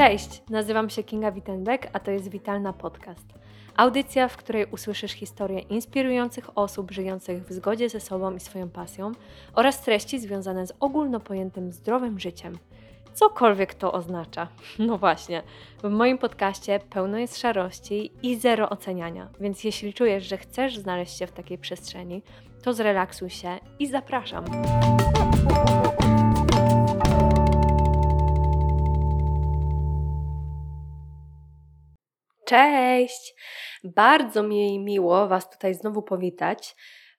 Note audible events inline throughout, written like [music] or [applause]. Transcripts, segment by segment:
Cześć, nazywam się Kinga Wittenbeck, a to jest Witalna Podcast. Audycja, w której usłyszysz historie inspirujących osób żyjących w zgodzie ze sobą i swoją pasją oraz treści związane z ogólno pojętym zdrowym życiem. Cokolwiek to oznacza. [laughs] No właśnie, w moim podcaście pełno jest szarości i zero oceniania, więc jeśli czujesz, że chcesz znaleźć się w takiej przestrzeni, to zrelaksuj się i zapraszam. Cześć! Bardzo mi miło Was tutaj znowu powitać.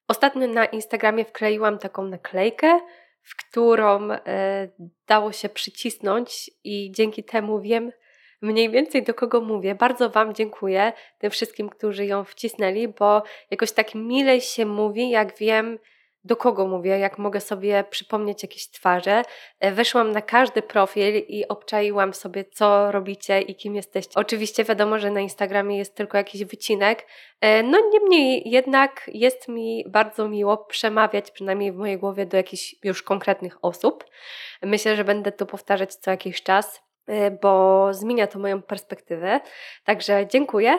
Ostatnio na Instagramie wkleiłam taką naklejkę, w którą e, dało się przycisnąć, i dzięki temu wiem mniej więcej do kogo mówię. Bardzo Wam dziękuję, tym wszystkim, którzy ją wcisnęli, bo jakoś tak milej się mówi, jak wiem, do kogo mówię, jak mogę sobie przypomnieć jakieś twarze. E, weszłam na każdy profil i obczaiłam sobie, co robicie i kim jesteście. Oczywiście wiadomo, że na Instagramie jest tylko jakiś wycinek. E, no niemniej jednak jest mi bardzo miło przemawiać, przynajmniej w mojej głowie, do jakichś już konkretnych osób. Myślę, że będę to powtarzać co jakiś czas, e, bo zmienia to moją perspektywę. Także dziękuję.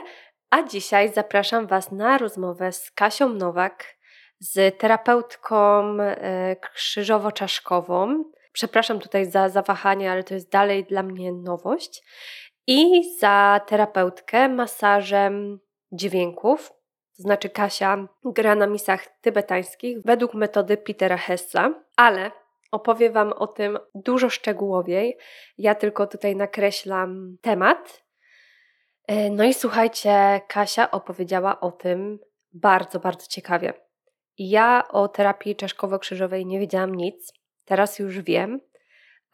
A dzisiaj zapraszam Was na rozmowę z Kasią Nowak z terapeutką e, krzyżowo-czaszkową. Przepraszam tutaj za zawahanie, ale to jest dalej dla mnie nowość. I za terapeutkę masażem dźwięków. To znaczy Kasia gra na misach tybetańskich według metody Petera Hessa, ale opowie Wam o tym dużo szczegółowiej. Ja tylko tutaj nakreślam temat. E, no i słuchajcie, Kasia opowiedziała o tym bardzo, bardzo ciekawie. Ja o terapii czaszkowo-krzyżowej nie wiedziałam nic, teraz już wiem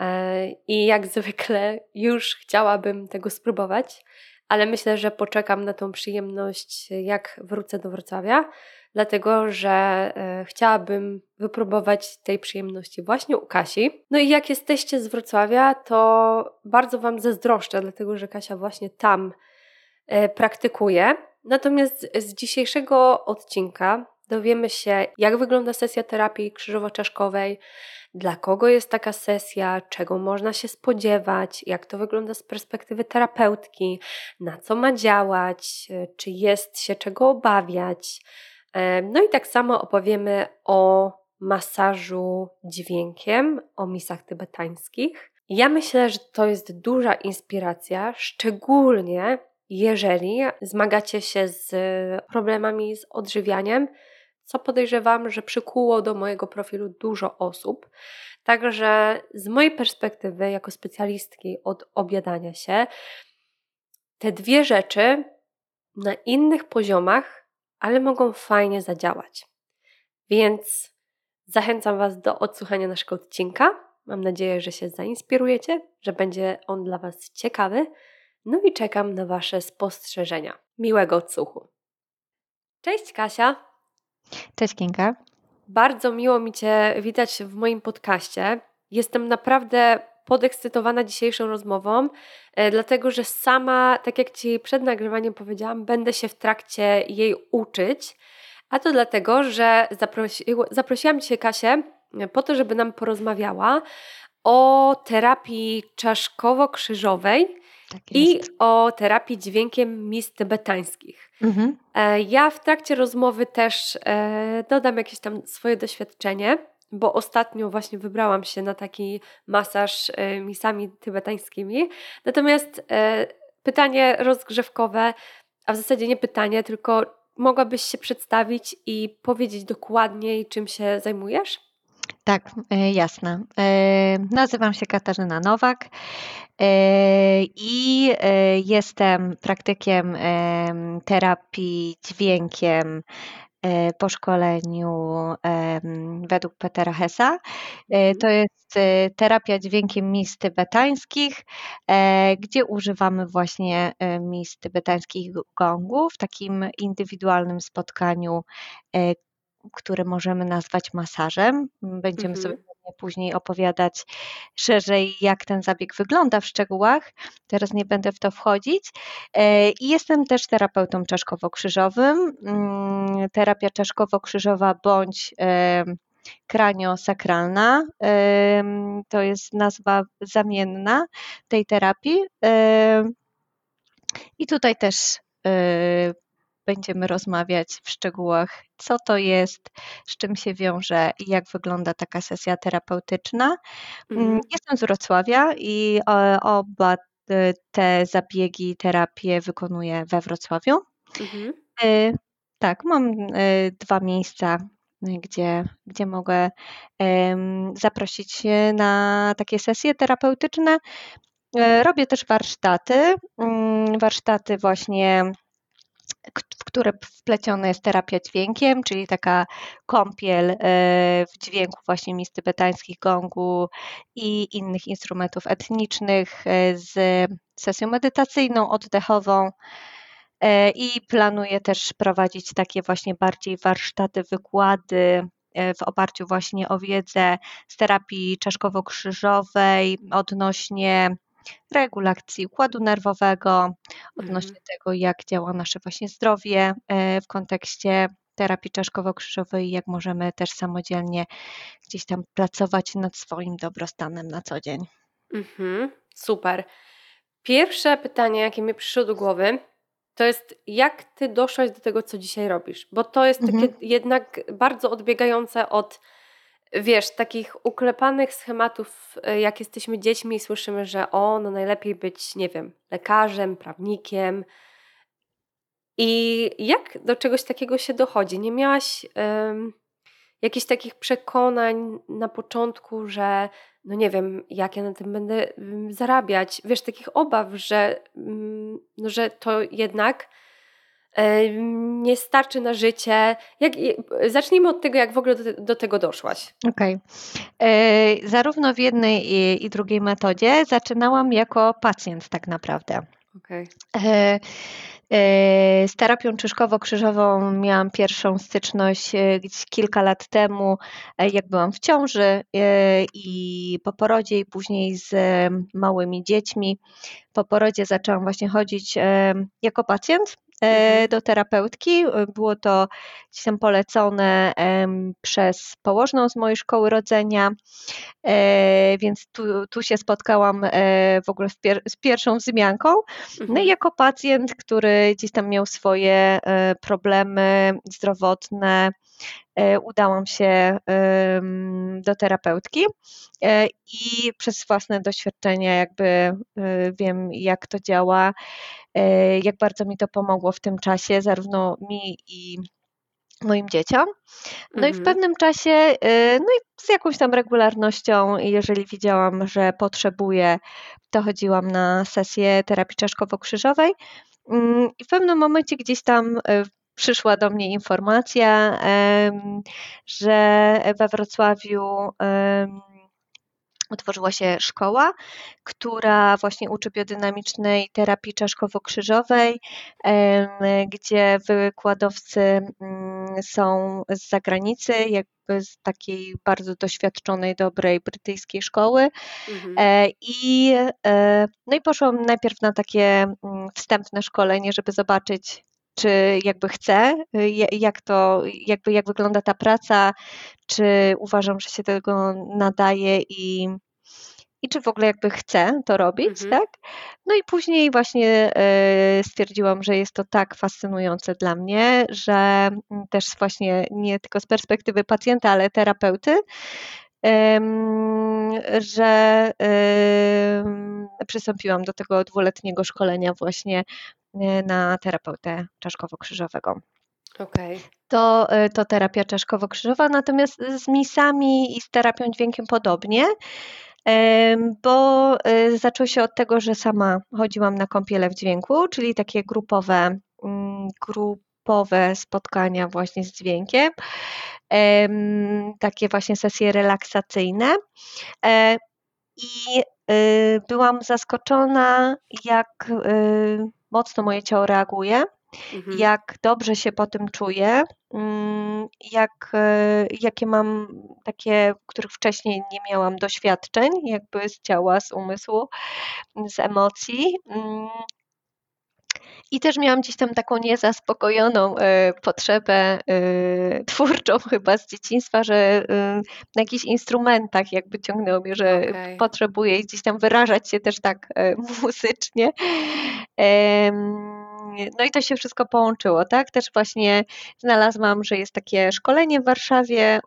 e, i jak zwykle już chciałabym tego spróbować, ale myślę, że poczekam na tą przyjemność, jak wrócę do Wrocławia, dlatego że e, chciałabym wypróbować tej przyjemności właśnie u Kasi. No i jak jesteście z Wrocławia, to bardzo Wam zazdroszczę, dlatego że Kasia właśnie tam e, praktykuje. Natomiast z dzisiejszego odcinka Dowiemy się, jak wygląda sesja terapii krzyżowo-czaszkowej, dla kogo jest taka sesja, czego można się spodziewać, jak to wygląda z perspektywy terapeutki, na co ma działać, czy jest się czego obawiać. No i tak samo opowiemy o masażu dźwiękiem, o misach tybetańskich. Ja myślę, że to jest duża inspiracja, szczególnie jeżeli zmagacie się z problemami z odżywianiem, co podejrzewam, że przykuło do mojego profilu dużo osób. Także z mojej perspektywy, jako specjalistki od obiadania się, te dwie rzeczy na innych poziomach, ale mogą fajnie zadziałać. Więc zachęcam Was do odsłuchania naszego odcinka. Mam nadzieję, że się zainspirujecie, że będzie on dla Was ciekawy. No i czekam na Wasze spostrzeżenia. Miłego odsłuchu. Cześć Kasia. Cześć Kinga. Bardzo miło mi Cię witać w moim podcaście. Jestem naprawdę podekscytowana dzisiejszą rozmową, e, dlatego że sama, tak jak Ci przed nagrywaniem powiedziałam, będę się w trakcie jej uczyć. A to dlatego, że zaprosi, zaprosiłam Cię, Kasię, e, po to, żeby nam porozmawiała o terapii czaszkowo-krzyżowej tak i o terapii dźwiękiem mis tybetańskich. Mhm. E, ja w trakcie rozmowy też e, dodam jakieś tam swoje doświadczenie, bo ostatnio właśnie wybrałam się na taki masaż e, misami tybetańskimi. Natomiast pytanie rozgrzewkowe, a w zasadzie nie pytanie, tylko mogłabyś się przedstawić i powiedzieć dokładniej, czym się zajmujesz? Tak, e, jasne. E, nazywam się Katarzyna Nowak e, i jestem praktykiem terapii dźwiękiem po szkoleniu według Petera Hessa. Mhm. To jest terapia dźwiękiem mis tybetańskich, gdzie używamy właśnie mis tybetańskich gongów w takim indywidualnym spotkaniu które możemy nazwać masażem. Będziemy mhm. sobie później opowiadać szerzej, jak ten zabieg wygląda w szczegółach. Teraz nie będę w to wchodzić. E, I jestem też terapeutą czaszkowo-krzyżowym. Mm, terapia czaszkowo-krzyżowa bądź kraniosakralna. To jest nazwa zamienna tej terapii. I tutaj też będziemy rozmawiać w szczegółach, co to jest, z czym się wiąże i jak wygląda taka sesja terapeutyczna. Mhm. Jestem z Wrocławia i oba te zabiegi, terapie wykonuję we Wrocławiu. Mhm. Tak, mam dwa miejsca gdzie, gdzie mogę zaprosić na takie sesje terapeutyczne. E, robię też warsztaty, mm, warsztaty właśnie w które wpleciona jest terapia dźwiękiem, czyli taka kąpiel e, w dźwięku właśnie mis tybetańskich, gongu i innych instrumentów etnicznych e, z sesją medytacyjną, oddechową. E, I planuję też prowadzić takie właśnie bardziej warsztaty, wykłady w oparciu właśnie o wiedzę z terapii czaszkowo-krzyżowej odnośnie regulacji układu nerwowego, odnośnie mhm. tego, jak działa nasze właśnie zdrowie e, w kontekście terapii czaszkowo-krzyżowej i jak możemy też samodzielnie gdzieś tam pracować nad swoim dobrostanem na co dzień. Mhm, super. Pierwsze pytanie, jakie mi przyszło do głowy, to jest jak ty doszłaś do tego, co dzisiaj robisz, bo to jest takie mhm. jednak bardzo odbiegające od wiesz, takich uklepanych schematów, e, jak jesteśmy dziećmi i słyszymy, że o, no najlepiej być, nie wiem, lekarzem, prawnikiem. I jak do czegoś takiego się dochodzi? Nie miałaś um, jakichś takich przekonań na początku, że no nie wiem, jak ja na tym będę zarabiać, wiesz, takich obaw, że, no, że to jednak nie starczy na życie. Jak, zacznijmy od tego, jak w ogóle do, do tego doszłaś. Okej. Okay. E, zarówno w jednej i, i, drugiej metodzie zaczynałam jako pacjent tak naprawdę. Okay. E, e, z terapią czyszkowo-krzyżową miałam pierwszą styczność kilka lat temu, jak byłam w ciąży i po porodzie, i później z małymi dziećmi. Po porodzie zaczęłam właśnie chodzić jako pacjent E. do terapeutki. Było to gdzieś tam polecone przez położną z mojej szkoły rodzenia, e, więc tu, tu się spotkałam e, w ogóle z pierwszą wzmianką. No i mhm. jako pacjent, który gdzieś tam miał swoje problemy zdrowotne, udałam się do terapeutki i przez własne doświadczenia jakby wiem, jak to działa E, jak bardzo mi to pomogło w tym czasie, zarówno mi i moim dzieciom. No mhm. i w mhm. pewnym czasie, e, no i z jakąś tam regularnością, jeżeli widziałam, że potrzebuję, to chodziłam na sesję terapii czaszkowo-krzyżowej. Mm, I w pewnym momencie gdzieś tam e, przyszła do mnie informacja, że we Wrocławiu otworzyła się szkoła, która właśnie uczy biodynamicznej terapii czaszkowo-krzyżowej, gdzie wykładowcy mm, są z zagranicy, jakby z takiej bardzo doświadczonej, dobrej brytyjskiej szkoły. Mhm. E, I, e, no i poszłam najpierw na takie mm, wstępne szkolenie, żeby zobaczyć, czy jakby chcę, jak to, jakby jak wygląda ta praca, czy uważam, że się tego nadaje i, i czy w ogóle jakby chcę to robić, mhm. tak? No i później właśnie e, stwierdziłam, że jest to tak fascynujące dla mnie, że mm, też właśnie nie tylko z perspektywy pacjenta, ale terapeuty, że przystąpiłam do tego dwuletniego szkolenia właśnie e, na terapeutę czaszkowo-krzyżowego. Okay. To, e, to terapia czaszkowo-krzyżowa, natomiast z misami i z terapią dźwiękiem podobnie, bo e, zaczęło się od tego, że sama chodziłam na kąpiele w dźwięku, czyli takie grupowe, mm, grupowe spotkania właśnie z dźwiękiem, takie właśnie sesje relaksacyjne. E, I byłam zaskoczona, jak mocno moje ciało reaguje Mhm. jak dobrze się po tym czuję, mm, jak, e, jakie mam takie, których wcześniej nie miałam doświadczeń, jakby z ciała, z umysłu, z emocji. I też miałam gdzieś tam taką niezaspokojoną potrzebę twórczą [laughs] chyba z dzieciństwa, że na jakichś instrumentach jakby ciągnęło mnie, że okay. potrzebuję gdzieś tam wyrażać się też tak [laughs] muzycznie. No i to się wszystko połączyło, tak? Też właśnie znalazłam, że jest takie szkolenie w Warszawie y,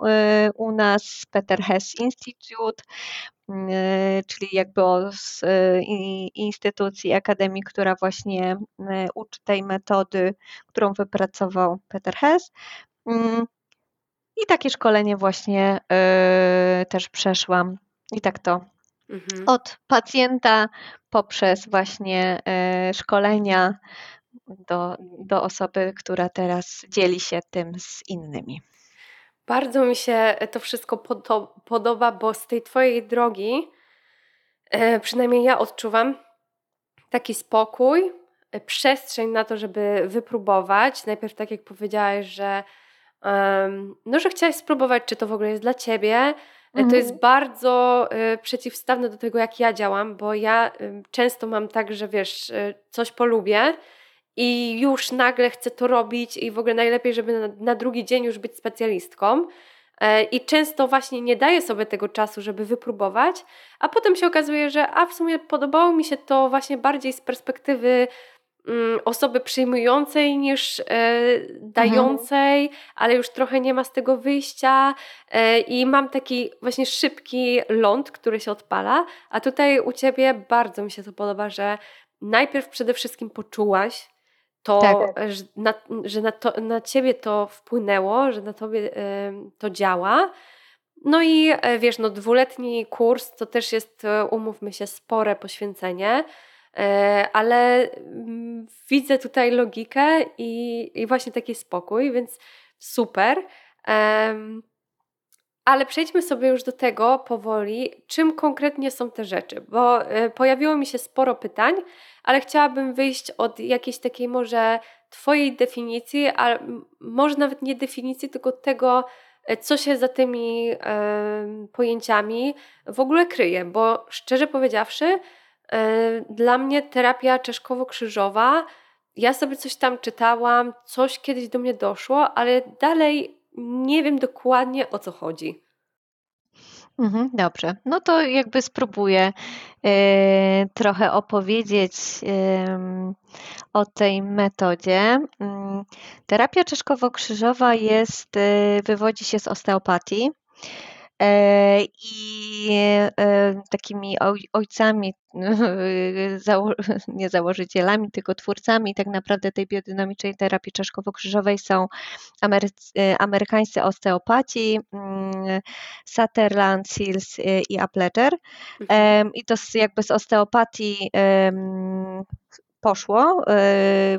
u nas, Peter Hess Institute, y, czyli jakby z y, instytucji, akademii, która właśnie uczy tej metody, którą wypracował Peter Hess. Mm, I takie szkolenie właśnie też przeszłam. I tak to mhm. od pacjenta poprzez właśnie szkolenia do, do osoby, która teraz dzieli się tym z innymi. Bardzo mi się to wszystko podoba, bo z tej Twojej drogi, e, przynajmniej ja odczuwam taki spokój, e, przestrzeń na to, żeby wypróbować. Najpierw, tak jak powiedziałaś, że, no, że chciałaś spróbować, czy to w ogóle jest dla Ciebie. Mhm. To jest mhm. bardzo przeciwstawne do tego, jak ja działam, bo ja często mam tak, że wiesz, coś polubię i już nagle chcę to robić i w ogóle najlepiej, żeby na, na drugi dzień już być specjalistką. E, I często właśnie nie daję sobie tego czasu, żeby wypróbować, a potem się okazuje, że a w sumie podobało mi się to właśnie bardziej z perspektywy mm, osoby przyjmującej niż e, dającej, mhm. ale już trochę nie ma z tego wyjścia e, i mam taki właśnie szybki ląd, który się odpala, a tutaj u Ciebie bardzo mi się to podoba, że najpierw przede wszystkim poczułaś, to, tak. że, na, że na, to, na ciebie to wpłynęło, że na tobie to działa. No i e, wiesz, no dwuletni kurs to też jest, e, umówmy się, spore poświęcenie, e, ale mm, widzę tutaj logikę i, i właśnie taki spokój, więc super. Ale przejdźmy sobie już do tego powoli, czym konkretnie są te rzeczy, bo pojawiło mi się sporo pytań, ale chciałabym wyjść od jakiejś takiej może Twojej definicji, a może nawet nie definicji, tylko tego, e, co się za tymi e, pojęciami w ogóle kryje, bo szczerze powiedziawszy, e, dla mnie terapia czeszkowo-krzyżowa, ja sobie coś tam czytałam, coś kiedyś do mnie doszło, ale dalej nie wiem dokładnie o co chodzi. Mhm, dobrze. No to jakby spróbuję e, trochę opowiedzieć o tej metodzie. Mm, terapia czeszkowo-krzyżowa jest, e, wywodzi się z osteopatii. E, I e, takimi ojcami, [laughs] [laughs] nie założycielami, tylko twórcami tak naprawdę tej biodynamicznej terapii czaszkowo-krzyżowej są e, amerykańscy osteopaci mm, Sutherland, Seals i Appleger. Mhm. I to jakby z osteopatii poszło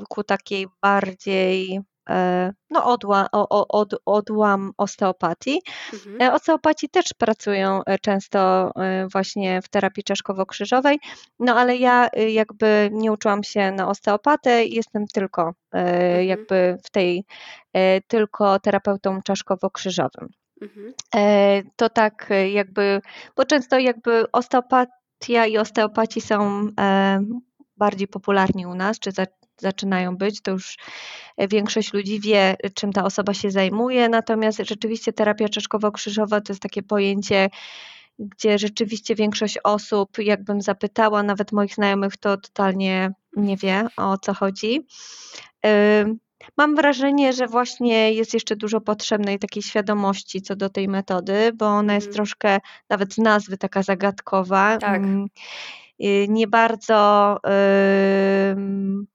ku takiej bardziej no, odła, od, odłam osteopatii. Mhm. E, osteopaci też pracują e, często właśnie w terapii czaszkowo-krzyżowej, no ale ja jakby nie uczyłam się na osteopatę, jestem tylko mhm. jakby w tej, tylko terapeutą czaszkowo-krzyżowym. Mhm. To tak jakby, bo często jakby osteopatia i osteopaci są bardziej popularni u nas, czy zaczynają być, to już e, większość ludzi wie, czym ta osoba się zajmuje, natomiast rzeczywiście terapia czaszkowo-krzyżowa to jest takie pojęcie, gdzie rzeczywiście większość osób, jakbym zapytała, nawet moich znajomych, to totalnie nie wie o co chodzi. Mam wrażenie, że właśnie jest jeszcze dużo potrzebnej takiej świadomości co do tej metody, bo ona jest mhm. troszkę nawet z nazwy taka zagadkowa. Tak. Y, nie bardzo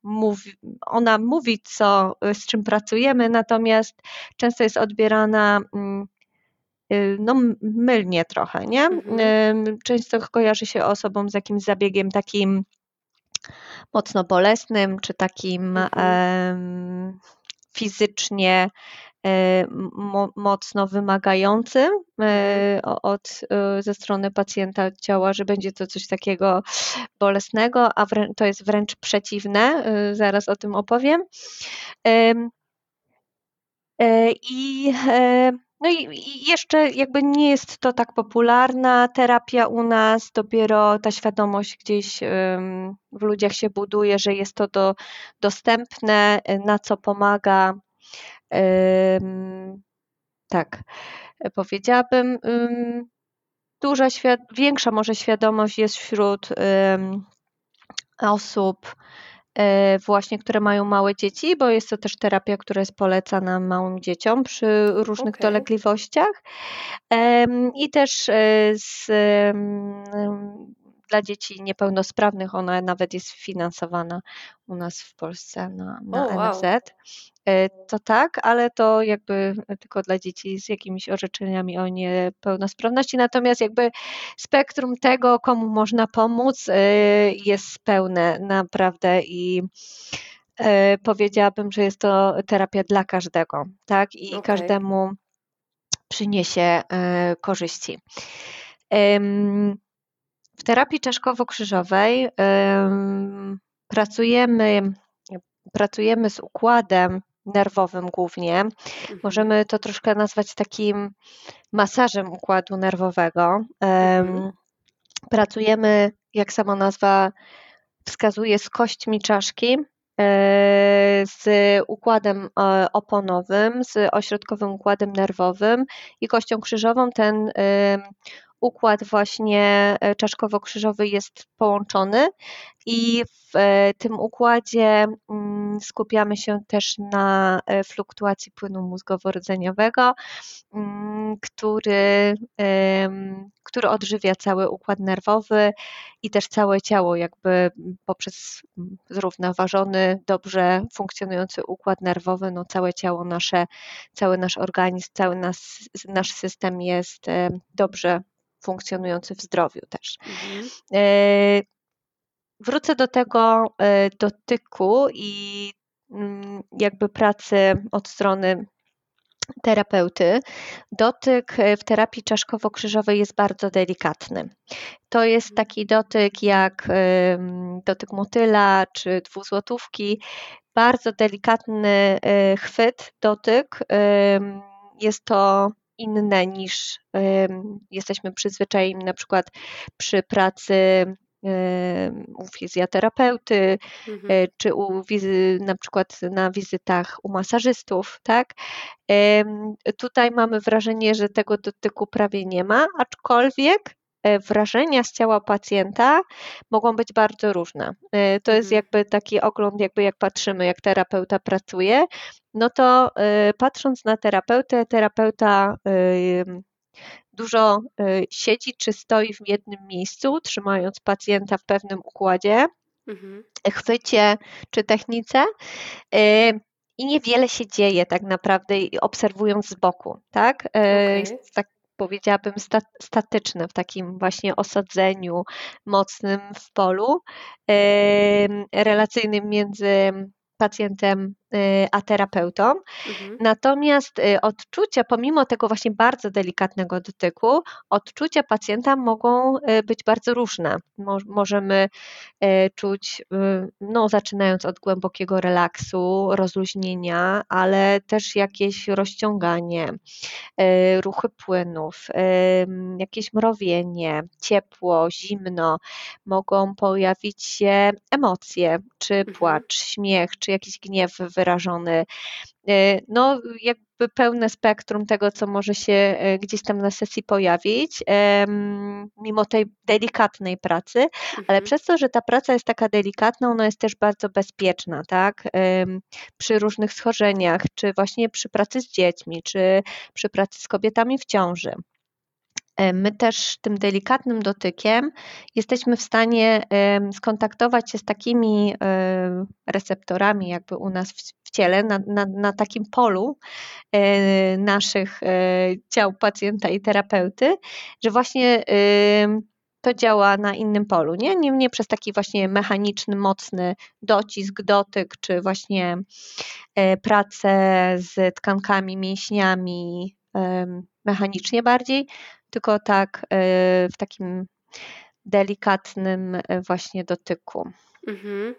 mówi, ona mówi, co, z czym pracujemy, natomiast często jest odbierana mm, y, no, mylnie trochę, nie? Mhm. Często kojarzy się osobom z jakimś zabiegiem takim mocno bolesnym, czy takim mhm. fizycznie mocno wymagającym e, od, e, ze strony pacjenta ciała, że będzie to coś takiego bolesnego, a to jest wręcz przeciwne, zaraz o tym opowiem. I no i jeszcze jakby nie jest to tak popularna terapia u nas, dopiero ta świadomość gdzieś w ludziach się buduje, że jest to do, dostępne, na co pomaga. Tak, powiedziałabym, duża, większa może świadomość jest wśród osób, E, właśnie, które mają małe dzieci, bo jest to też terapia, która jest polecana małym dzieciom przy różnych okay. dolegliwościach. I też e, z, dla dzieci niepełnosprawnych ona nawet jest finansowana u nas w Polsce na, na oh, NFZ. Wow. E, to tak, ale to jakby tylko dla dzieci z jakimiś orzeczeniami o niepełnosprawności. Natomiast jakby spektrum tego, komu można pomóc, e, jest pełne naprawdę i e, powiedziałabym, że jest to terapia dla każdego, tak? I okay. każdemu przyniesie korzyści. W terapii czaszkowo-krzyżowej pracujemy, pracujemy z układem nerwowym głównie. Mhm. Możemy to troszkę nazwać takim masażem układu nerwowego. Mhm. Pracujemy, jak sama nazwa wskazuje, z kośćmi czaszki, e, z układem e, oponowym, z ośrodkowym układem nerwowym i kością krzyżową. Ten układ właśnie e, czaszkowo-krzyżowy jest połączony i w e, tym układzie mm, skupiamy się też na e, fluktuacji płynu mózgowo-rdzeniowego, mm, który, który odżywia cały układ nerwowy i też całe ciało, jakby poprzez zrównoważony, dobrze funkcjonujący układ nerwowy, no całe ciało nasze, cały nasz organizm, cały nasz, nasz system jest dobrze funkcjonujący w zdrowiu też. Mhm. E, wrócę do tego e, dotyku i mm, jakby pracy od strony terapeuty. Dotyk w terapii czaszkowo-krzyżowej jest bardzo delikatny. To jest mhm. taki dotyk jak dotyk motyla czy dwuzłotówki. Bardzo delikatny e, chwyt, dotyk. Jest to inne niż jesteśmy przyzwyczajeni na przykład przy pracy u fizjoterapeuty, mhm. E, czy u wizy, na przykład na wizytach u masażystów, tak? Tutaj mamy wrażenie, że tego dotyku prawie nie ma, aczkolwiek wrażenia z ciała pacjenta mogą być bardzo różne. E, to jest mhm. jakby taki ogląd, jakby jak patrzymy, jak terapeuta pracuje, no to e, patrząc na terapeutę, terapeuta dużo siedzi czy stoi w jednym miejscu, trzymając pacjenta w pewnym układzie, mhm. chwycie czy technice i niewiele się dzieje tak naprawdę obserwując z boku, tak? Okay. tak powiedziałabym, statyczne, w takim właśnie osadzeniu mocnym w polu, relacyjnym między pacjentem a terapeutą. Mhm. Natomiast y, odczucia, pomimo tego właśnie bardzo delikatnego dotyku, odczucia pacjenta mogą y, być bardzo różne. Możemy czuć, no, zaczynając od głębokiego relaksu, rozluźnienia, ale też jakieś rozciąganie, ruchy płynów, jakieś mrowienie, ciepło, zimno, mogą pojawić się emocje, czy mhm. płacz, śmiech, czy jakiś gniew wyrażony. E, no, jakby pełne spektrum tego, co może się e, gdzieś tam na sesji pojawić, mimo tej delikatnej pracy, mhm. ale przez to, że ta praca jest taka delikatna, ona jest też bardzo bezpieczna, tak? Przy różnych schorzeniach, czy właśnie przy pracy z dziećmi, czy przy pracy z kobietami w ciąży. E, my też tym delikatnym dotykiem jesteśmy w stanie skontaktować się z takimi e, receptorami, jakby u nas w ciele, na, na, na takim polu e, naszych ciał pacjenta i terapeuty, że właśnie to działa na innym polu, nie? nie? Nie przez taki właśnie mechaniczny, mocny docisk, dotyk, czy właśnie pracę z tkankami, mięśniami, mechanicznie bardziej, tylko tak e, w takim delikatnym e, właśnie dotyku. Mhm.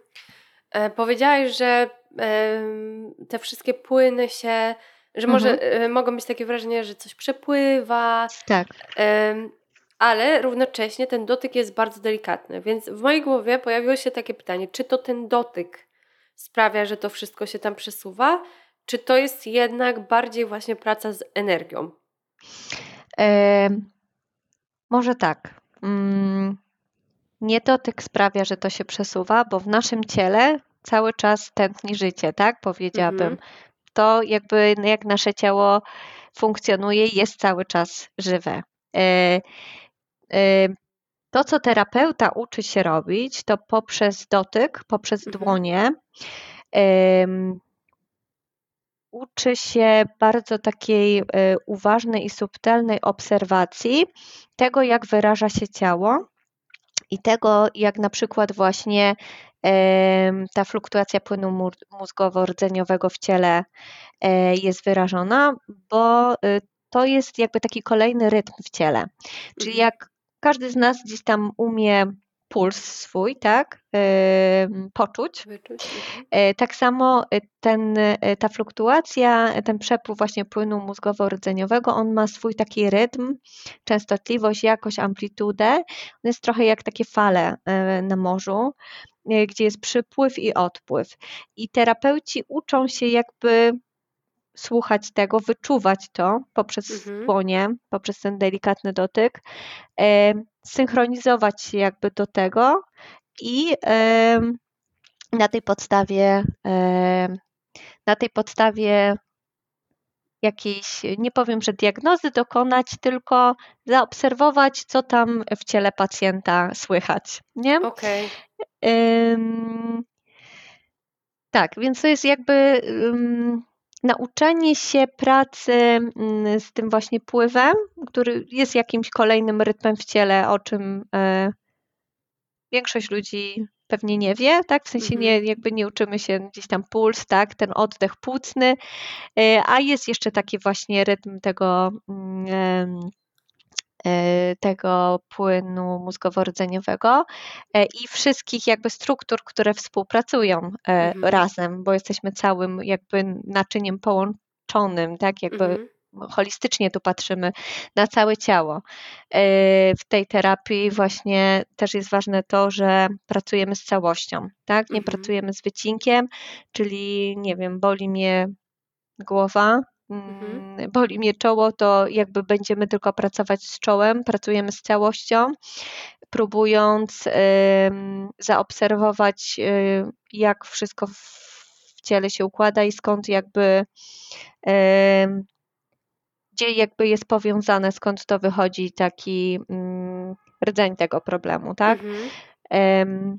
E, powiedziałaś, że te wszystkie płyny się, Że może mhm. y, mogą być takie wrażenie, że coś przepływa. Tak. Y, ale równocześnie ten dotyk jest bardzo delikatny. Więc w mojej głowie pojawiło się takie pytanie, czy to ten dotyk sprawia, że to wszystko się tam przesuwa, czy to jest jednak bardziej właśnie praca z energią? Może tak. Mm, nie dotyk sprawia, że to się przesuwa, bo w naszym ciele cały czas tętni życie, tak? Powiedziałabym. Mhm. To jakby jak nasze ciało funkcjonuje, jest cały czas żywe. E, e, to, co terapeuta uczy się robić, to poprzez dotyk, poprzez mhm. dłonie, uczy się bardzo takiej e, uważnej i subtelnej obserwacji tego, jak wyraża się ciało i tego, jak na przykład właśnie ta fluktuacja płynu mózgowo-rdzeniowego w ciele e, jest wyrażona, bo e, to jest jakby taki kolejny rytm w ciele. Czyli mhm. jak każdy z nas gdzieś tam umie puls swój, tak, poczuć. Mhm. E, tak samo e, ten, e, ta fluktuacja, ten przepływ właśnie płynu mózgowo-rdzeniowego, on ma swój taki rytm, częstotliwość, jakość, amplitudę. On jest trochę jak takie fale na morzu, gdzie jest przypływ i odpływ. I terapeuci uczą się jakby słuchać tego, wyczuwać to poprzez mhm. dłonie, poprzez ten delikatny dotyk, e, synchronizować się jakby do tego i e, na tej podstawie e, na tej podstawie jakiejś, nie powiem, że diagnozy dokonać, tylko zaobserwować, co tam w ciele pacjenta słychać. Nie? Okay. tak, więc to jest jakby nauczenie się pracy mm, z tym właśnie pływem, który jest jakimś kolejnym rytmem w ciele, o czym e, większość ludzi pewnie nie wie, tak? W sensie nie, mhm. jakby nie uczymy się gdzieś tam puls, tak? Ten oddech płucny, e, a jest jeszcze taki właśnie rytm tego E, tego płynu mózgowo-rdzeniowego e, i wszystkich jakby struktur, które współpracują e, mhm. razem, bo jesteśmy całym jakby naczyniem połączonym, tak jakby mhm. holistycznie tu patrzymy na całe ciało. W tej terapii właśnie też jest ważne to, że pracujemy z całością, tak? Nie mhm. pracujemy z wycinkiem, czyli nie wiem, boli mnie głowa, Mhm. Mm, boli mnie czoło, to jakby będziemy tylko pracować z czołem, pracujemy z całością, próbując y, zaobserwować, y, jak wszystko w ciele się układa i skąd jakby y, gdzie jakby jest powiązane, skąd to wychodzi taki y, rdzeń tego problemu, tak? Mhm.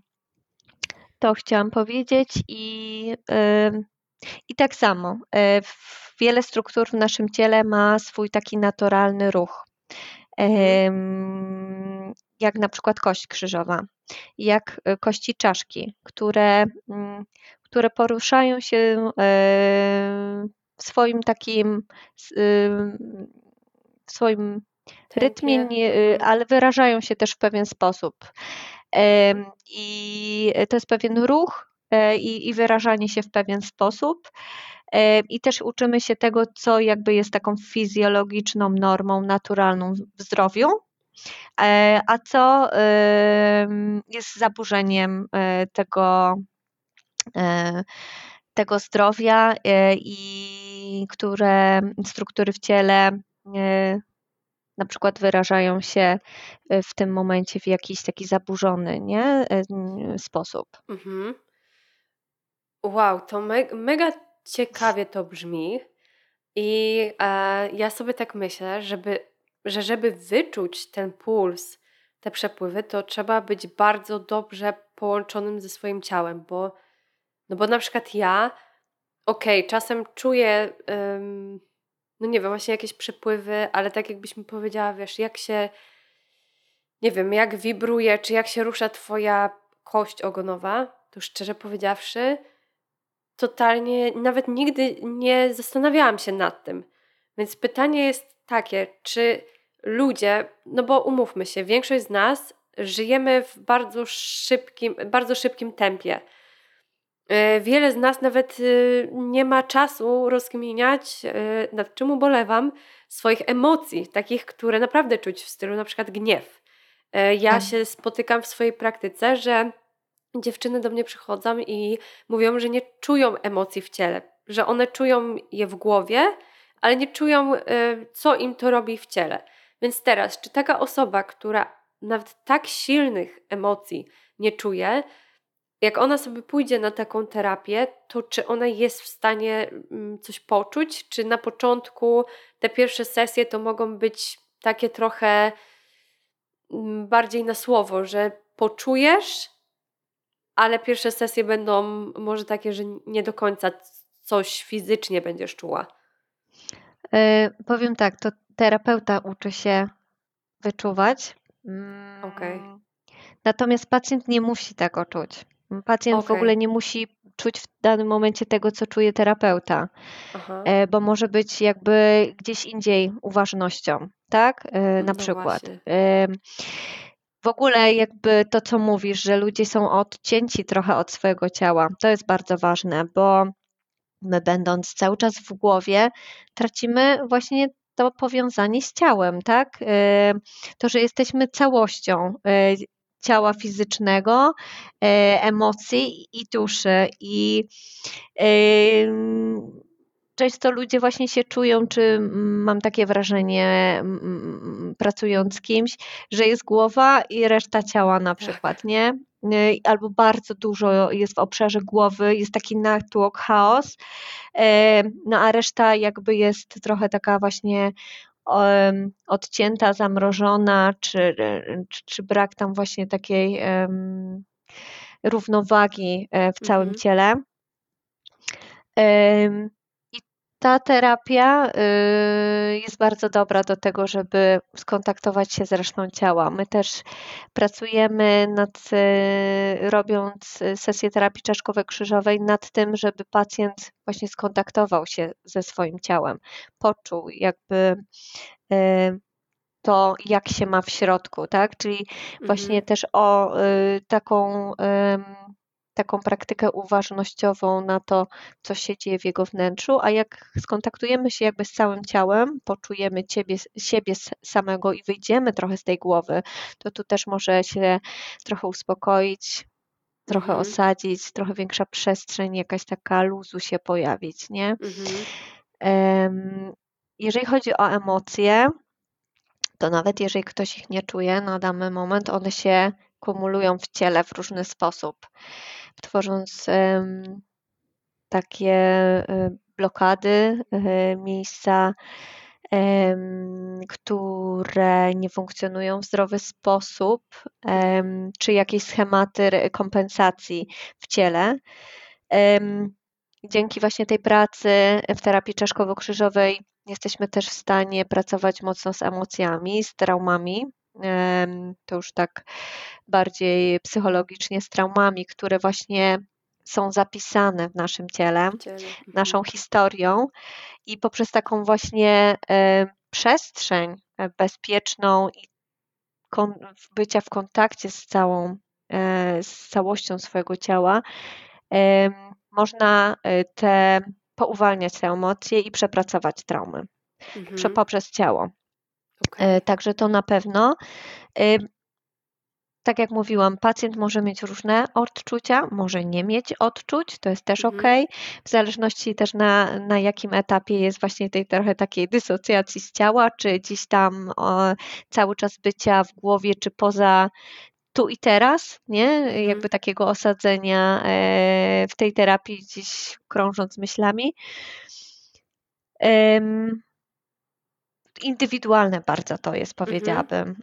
to chciałam powiedzieć i i tak samo, e, wiele struktur w naszym ciele ma swój taki naturalny ruch. Mhm. Jak na przykład kość krzyżowa, jak e, kości czaszki, które, mm, które poruszają się e, w swoim takim w swoim rytmie, mhm. ale wyrażają się też w pewien sposób. I to jest pewien ruch, i, i wyrażanie się w pewien sposób. E, I też uczymy się tego, co jakby jest taką fizjologiczną normą, naturalną w zdrowiu, e, a co jest zaburzeniem tego, tego zdrowia i które struktury w ciele na przykład wyrażają się w tym momencie w jakiś taki zaburzony nie, sposób. Mhm. Wow, to me mega ciekawie to brzmi. I e, ja sobie tak myślę, żeby, że żeby wyczuć ten puls, te przepływy, to trzeba być bardzo dobrze połączonym ze swoim ciałem, bo, no bo na przykład ja, okej, okay, czasem czuję, um, no nie wiem, właśnie jakieś przepływy, ale tak jakbyś mi powiedziała, wiesz, jak się, nie wiem, jak wibruje, czy jak się rusza twoja kość ogonowa, to szczerze powiedziawszy, totalnie, nawet nigdy nie zastanawiałam się nad tym. Więc pytanie jest takie, czy ludzie, no bo umówmy się, większość z nas żyjemy w bardzo szybkim, bardzo szybkim tempie. E, wiele z nas nawet y, nie ma czasu rozkminiać, e, nad czym ubolewam, swoich emocji, takich, które naprawdę czuć w stylu na przykład gniew. E, ja tak. się spotykam w swojej praktyce, że dziewczyny do mnie przychodzą i mówią, że nie czują emocji w ciele, że one czują je w głowie, ale nie czują, co im to robi w ciele. Więc teraz, czy taka osoba, która nawet tak silnych emocji nie czuje, jak ona sobie pójdzie na taką terapię, to czy ona jest w stanie mm, coś poczuć? Czy na początku te pierwsze sesje to mogą być takie trochę mm, bardziej na słowo, że poczujesz, ale pierwsze sesje będą może takie, że nie do końca coś fizycznie będziesz czuła? Yy, powiem tak, to terapeuta uczy się wyczuwać. Okej. Okay. Mm, natomiast pacjent nie musi tego czuć. Pacjent okay. w ogóle nie musi czuć w danym momencie tego, co czuje terapeuta, Aha. E, bo może być jakby gdzieś indziej uważnością, tak? E, na no przykład. Właśnie. W ogóle jakby to, co mówisz, że ludzie są odcięci trochę od swojego ciała, to jest bardzo ważne, bo my będąc cały czas w głowie, tracimy właśnie to powiązanie z ciałem, tak? E, to, że jesteśmy całością ciała fizycznego, e, emocji i duszy. I często ludzie właśnie się czują, czy mam takie wrażenie, pracując z kimś, że jest głowa i reszta ciała na tak. przykład, nie? E, albo bardzo dużo jest w obszarze głowy, jest taki natłok, chaos, e, no a reszta jakby jest trochę taka właśnie odcięta, zamrożona, czy, czy, czy brak tam właśnie takiej um, równowagi e, w całym mhm. ciele. Um, ta terapia y, jest bardzo dobra do tego, żeby skontaktować się z resztą ciała. My też pracujemy nad, y, robiąc sesję terapii czaszkowo-krzyżowej, nad tym, żeby pacjent właśnie skontaktował się ze swoim ciałem, poczuł jakby to, jak się ma w środku, tak? Czyli właśnie mhm. też o y, taką, taką praktykę uważnościową na to, co się dzieje w jego wnętrzu, a jak skontaktujemy się jakby z całym ciałem, poczujemy ciebie, siebie samego i wyjdziemy trochę z tej głowy, to tu też może się trochę uspokoić, trochę mhm. osadzić, trochę większa przestrzeń, jakaś taka luzu się pojawić, nie? Mhm. Jeżeli chodzi o emocje, to nawet jeżeli ktoś ich nie czuje na dany moment, one się kumulują w ciele w różny sposób, tworząc takie e, blokady, e, miejsca, które nie funkcjonują w zdrowy sposób, czy jakieś schematy kompensacji w ciele. Dzięki właśnie tej pracy w terapii czaszkowo-krzyżowej jesteśmy też w stanie pracować mocno z emocjami, z traumami. To już tak bardziej psychologicznie z traumami, które właśnie są zapisane w naszym ciele, naszą mhm. historią i poprzez taką właśnie przestrzeń bezpieczną i bycia w kontakcie z całą, e, z całością swojego ciała, można e, te pouwalniać te emocje i przepracować traumy mhm. poprzez ciało. Okay. Także to na pewno. E, tak jak mówiłam, pacjent może mieć różne odczucia, może nie mieć odczuć, to jest też mhm. ok, w zależności też na, na jakim etapie jest właśnie tej trochę takiej dysocjacji z ciała, czy gdzieś tam o, cały czas bycia w głowie, czy poza tu i teraz, nie? Mhm. Jakby takiego osadzenia e, w tej terapii gdzieś krążąc myślami. Indywidualne bardzo to jest, mhm. powiedziałabym.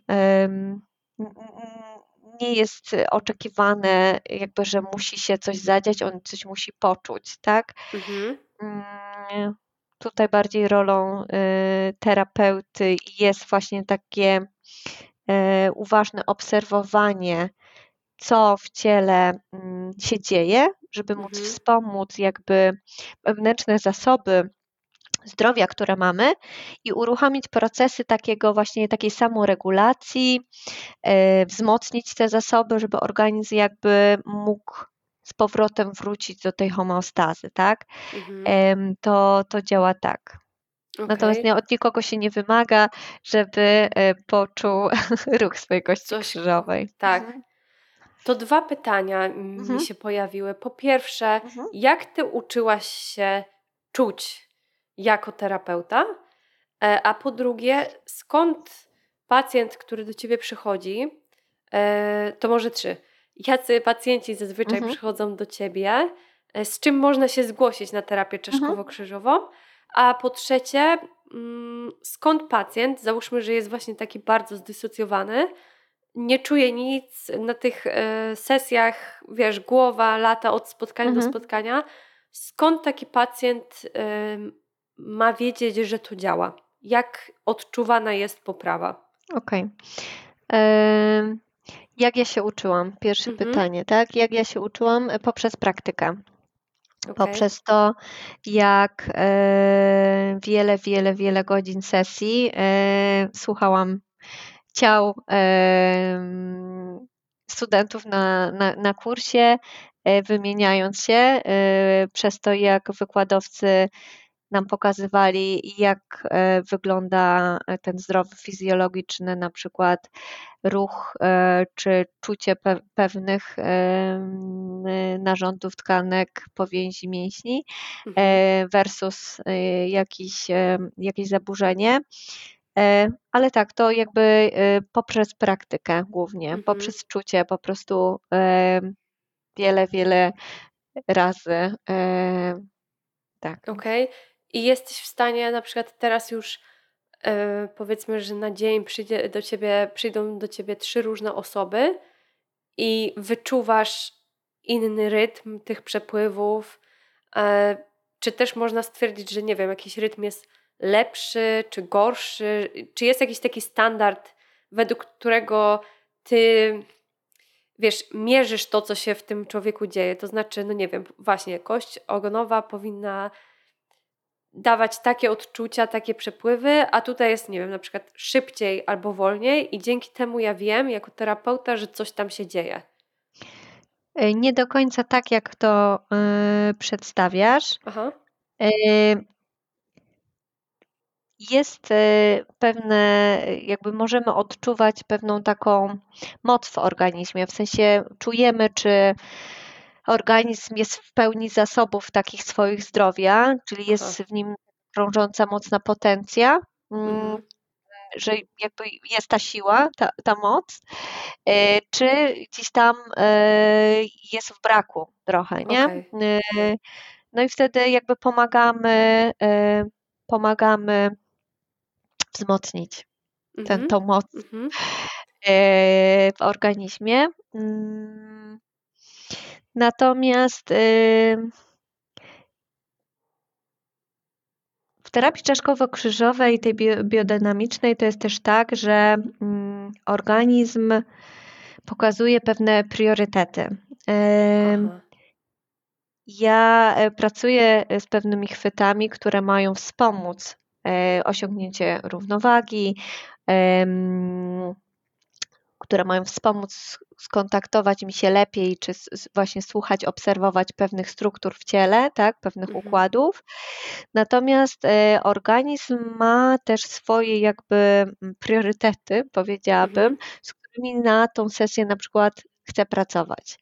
Nie jest oczekiwane, jakby, że musi się coś zadziać, on coś musi poczuć, tak? Mhm. Mm, tutaj bardziej rolą y, terapeuty jest właśnie takie E, uważne obserwowanie, co w ciele mm, się dzieje, żeby móc mhm. wspomóc jakby wewnętrzne zasoby zdrowia, które mamy i uruchomić procesy takiego właśnie takiej samoregulacji, e, wzmocnić te zasoby, żeby organizm jakby mógł z powrotem wrócić do tej homeostazy, tak? Mhm. To, to działa tak. Okay. Natomiast nie, od nikogo się nie wymaga, żeby e, poczuł [laughs] ruch swojej kości Coś, krzyżowej. Tak. Mhm. To dwa pytania mhm. mi się pojawiły. Po pierwsze, mhm. jak ty uczyłaś się czuć jako terapeuta? E, a po drugie, skąd pacjent, który do ciebie przychodzi, e, to może trzy. Jacy pacjenci zazwyczaj mhm. przychodzą do ciebie? Z czym można się zgłosić na terapię mhm. czaszkowo-krzyżową? A po trzecie, mm, skąd pacjent, załóżmy, że jest właśnie taki bardzo zdysocjowany, nie czuje nic na tych e, sesjach, wiesz, głowa lata od spotkania mhm. do spotkania. Skąd taki pacjent ma wiedzieć, że to działa? Jak odczuwana jest poprawa? Okej. Okay. Jak ja się uczyłam? Pierwsze mhm. pytanie, tak? Jak ja się uczyłam? Poprzez praktykę. Okay. Poprzez to, jak e, wiele, wiele, wiele godzin sesji e, słuchałam ciał e, studentów na, na, na kursie, e, wymieniając się, e, przez to, jak wykładowcy nam pokazywali, jak e, wygląda e, ten zdrowy fizjologiczny, na przykład ruch e, czy czucie pewnych narządów tkanek, powięzi, mięśni mhm. versus jakieś, jakieś zaburzenie. Ale tak, to jakby poprzez praktykę głównie, mhm. poprzez czucie po prostu wiele, wiele razy. Tak. Okej. Okay. I jesteś w stanie na przykład teraz już yy, powiedzmy, że na dzień przyjdzie do ciebie, przyjdą do ciebie trzy różne osoby i wyczuwasz inny rytm tych przepływów. Yy, czy też można stwierdzić, że nie wiem, jakiś rytm jest lepszy czy gorszy? Czy jest jakiś taki standard, według którego ty wiesz, mierzysz to, co się w tym człowieku dzieje. To znaczy, no nie wiem, właśnie kość ogonowa powinna dawać takie odczucia, takie przepływy, a tutaj jest, nie wiem, na przykład szybciej albo wolniej i dzięki temu ja wiem jako terapeuta, że coś tam się dzieje. E, nie do końca tak, jak to yy, przedstawiasz. Aha. Yy, jest pewne, jakby możemy odczuwać pewną taką moc w organizmie, w sensie czujemy, czy organizm jest w pełni zasobów takich swoich zdrowia, czyli jest w nim krążąca mocna potencja, mm, mhm. że jakby jest ta siła, ta, ta moc, e, czy gdzieś tam e, jest w braku trochę, nie? Okay. E, no i wtedy jakby pomagamy, pomagamy wzmocnić mhm. tę tą moc mhm. w organizmie. Natomiast w terapii czaszkowo-krzyżowej, tej biodynamicznej, to jest też tak, że mm, organizm pokazuje pewne priorytety. Aha. Ja e, pracuję z pewnymi chwytami, które mają wspomóc e, osiągnięcie równowagi, które mają wspomóc skontaktować mi się lepiej, czy właśnie słuchać, obserwować pewnych struktur w ciele, tak, pewnych mhm. układów. Natomiast e, organizm ma też swoje jakby mm, priorytety, powiedziałabym, mhm. z którymi na tą sesję na przykład chce pracować.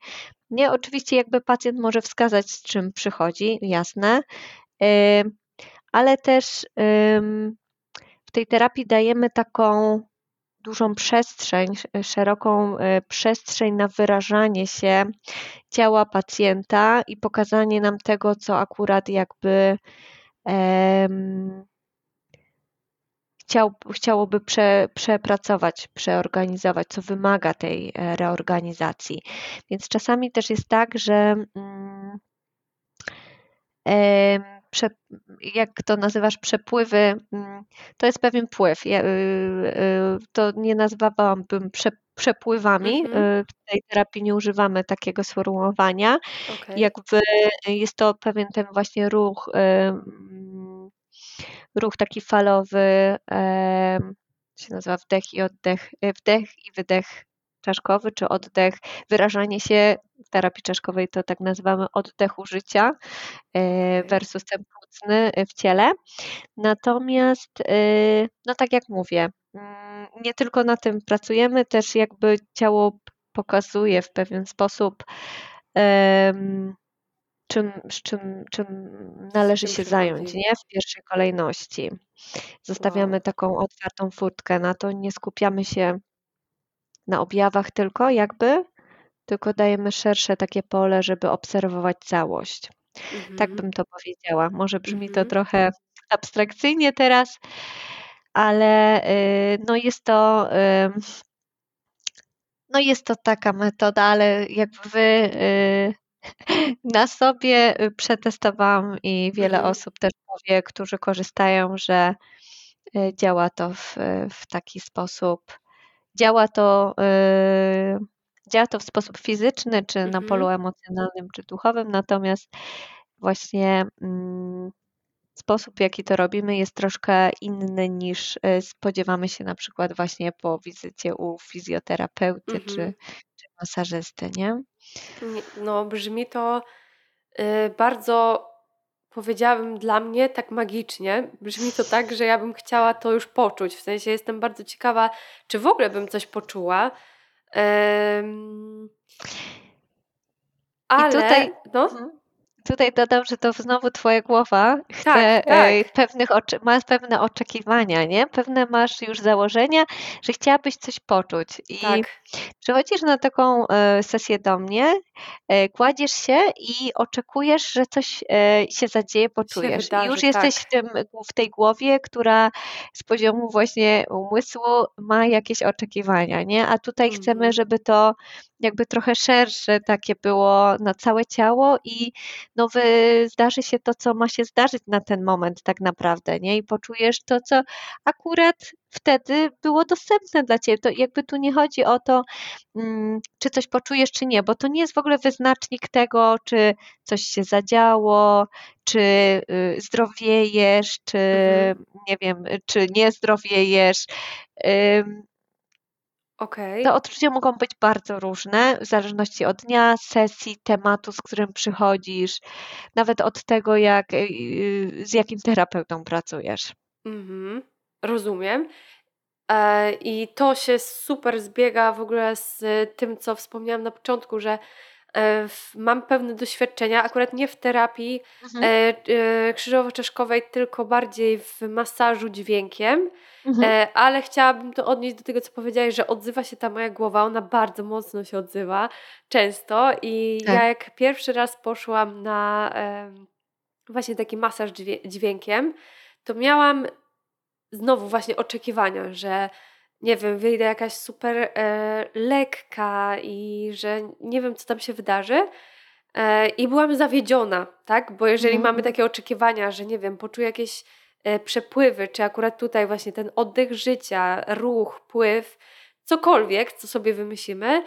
Nie, oczywiście jakby pacjent może wskazać, z czym przychodzi, jasne, e, ale też w tej terapii dajemy taką dużą przestrzeń, szeroką e, przestrzeń na wyrażanie się ciała pacjenta i pokazanie nam tego, co akurat jakby um, chciał, chciałoby prze, przepracować, przeorganizować, co wymaga tej e, reorganizacji. Więc czasami też jest tak, że um, prze, jak to nazywasz, przepływy, mm, to jest pewien pływ. Ja, y, y, to nie nazwałabym prze, przepływami. Mhm. W tej terapii nie używamy takiego sformułowania. Okay. Jakby jest to pewien ten właśnie ruch, mm, ruch taki falowy, się nazywa wdech i oddech, wdech i wydech czaszkowy czy oddech, wyrażanie się w terapii czaszkowej to tak nazywamy oddechu życia e, versus ten płucny w ciele. Natomiast, e, no tak jak mówię, mm, nie tylko na tym pracujemy, też jakby ciało pokazuje w pewien sposób, czym, z czym, czym należy się zająć, nie? W pierwszej kolejności. Zostawiamy wow. taką otwartą furtkę na to, nie skupiamy się na objawach tylko jakby, tylko dajemy szersze takie pole, żeby obserwować całość. Mhm. Tak bym to powiedziała. Może brzmi mhm. to trochę abstrakcyjnie teraz, ale y, no jest to no jest to taka metoda, ale jakby wy y, [laughs] na sobie y, przetestowałam i wiele mhm. osób też powie, którzy korzystają, że działa to w, w taki sposób. Działa to, yy, działa to w sposób fizyczny, czy mhm. na polu emocjonalnym, czy duchowym, natomiast właśnie mm, sposób, w jaki to robimy, jest troszkę inny niż spodziewamy się na przykład właśnie po wizycie u fizjoterapeuty czy, mhm. czy masażysty, nie? No, brzmi to y, bardzo, powiedziałabym dla mnie tak magicznie. Brzmi to tak, że ja bym chciała to już poczuć. W sensie jestem bardzo ciekawa, czy w ogóle bym coś poczuła. ale, I tutaj, no. Tutaj dodam, że to znowu twoja głowa chce tak, tak. pewnych ma pewne oczekiwania, nie? Pewne masz już założenia, że chciałabyś coś poczuć. I tak. przychodzisz na taką e, sesję do mnie, e, kładziesz się i oczekujesz, że coś e, się zadzieje, poczujesz. Wydarzy, I już jesteś tak. w, tym, w tej głowie, która z poziomu właśnie umysłu ma jakieś oczekiwania, nie? A tutaj mhm. chcemy, żeby to jakby trochę szersze takie było na całe ciało i no zdarzy się to, co ma się zdarzyć na ten moment tak naprawdę, nie? I poczujesz to, co akurat wtedy było dostępne dla ciebie. To jakby tu nie chodzi o to, mm, czy coś poczujesz, czy nie, bo to nie jest w ogóle wyznacznik tego, czy coś się zadziało, czy y, zdrowiejesz, czy mhm. nie wiem, czy nie zdrowiejesz. Okay. Te odczucia mogą być bardzo różne, w zależności od dnia, sesji, tematu, z którym przychodzisz, nawet od tego, jak, y, z jakim terapeutą pracujesz. Mhm, rozumiem. E, I to się super zbiega w ogóle z tym, co wspomniałam na początku, że mam pewne doświadczenia, akurat nie w terapii mhm. E, krzyżowo-czeszkowej, tylko bardziej w masażu dźwiękiem. Mhm. E, ale chciałabym to odnieść do tego, co powiedziałeś, że odzywa się ta moja głowa, ona bardzo mocno się odzywa, często i tak. ja jak pierwszy raz poszłam na e, właśnie taki masaż dźwiękiem, to miałam znowu właśnie oczekiwania, że nie wiem, wyjdę jakaś super e, lekka i że nie wiem, co tam się wydarzy. E, I byłam zawiedziona, tak? Bo jeżeli mhm. mamy takie oczekiwania, że nie wiem, poczuję jakieś E, przepływy, czy akurat tutaj właśnie ten oddech życia, ruch, pływ, cokolwiek, co sobie wymyślimy,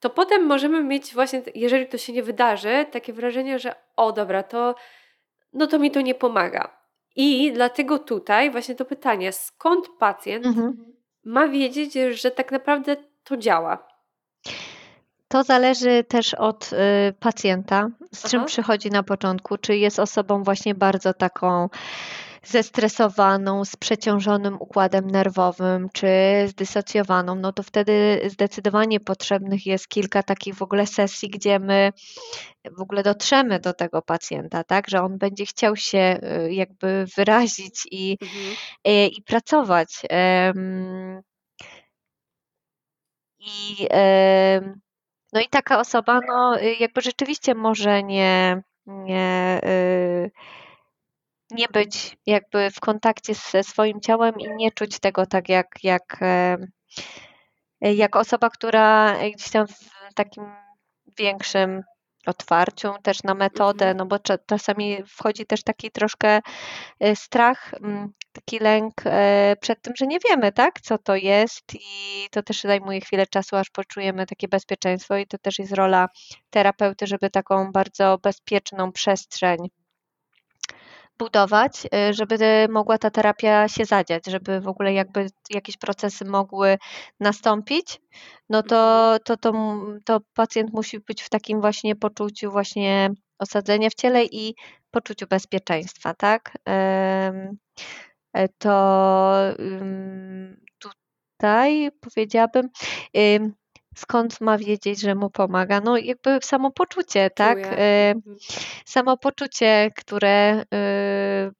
to potem możemy mieć właśnie, jeżeli to się nie wydarzy, takie wrażenie, że o dobra, to no to mi to nie pomaga. I dlatego tutaj właśnie to pytanie, skąd pacjent mhm. Ma wiedzieć, że tak naprawdę to działa? To zależy też od y, pacjenta, z Aha. czym przychodzi na początku, czy jest osobą właśnie bardzo taką zestresowaną, z przeciążonym układem nerwowym czy zdysocjowaną, no to wtedy zdecydowanie potrzebnych jest kilka takich w ogóle sesji, gdzie my w ogóle dotrzemy do tego pacjenta, tak, że on będzie chciał się y, jakby wyrazić i, mhm. i, i, pracować. I, no i taka osoba, no jakby rzeczywiście może nie, nie y, nie być jakby w kontakcie ze swoim ciałem i nie czuć tego tak jak, jak, e, jak osoba, która gdzieś tam w takim większym otwarciu też na metodę, mhm. no bo czasami wchodzi też taki troszkę e, strach, taki lęk e, przed tym, że nie wiemy, tak, co to jest i to też zajmuje chwilę czasu, aż poczujemy takie bezpieczeństwo i to też jest rola terapeuty, żeby taką bardzo bezpieczną przestrzeń budować, y, żeby mogła ta terapia się zadziać, żeby w ogóle jakby jakieś procesy mogły nastąpić, no to, to, to, to pacjent musi być w takim właśnie poczuciu właśnie osadzenia w ciele i poczuciu bezpieczeństwa, tak? E, to tutaj powiedziałabym, skąd ma wiedzieć, że mu pomaga? No jakby samopoczucie, tak? Czuję. Mhm. Samopoczucie, które y,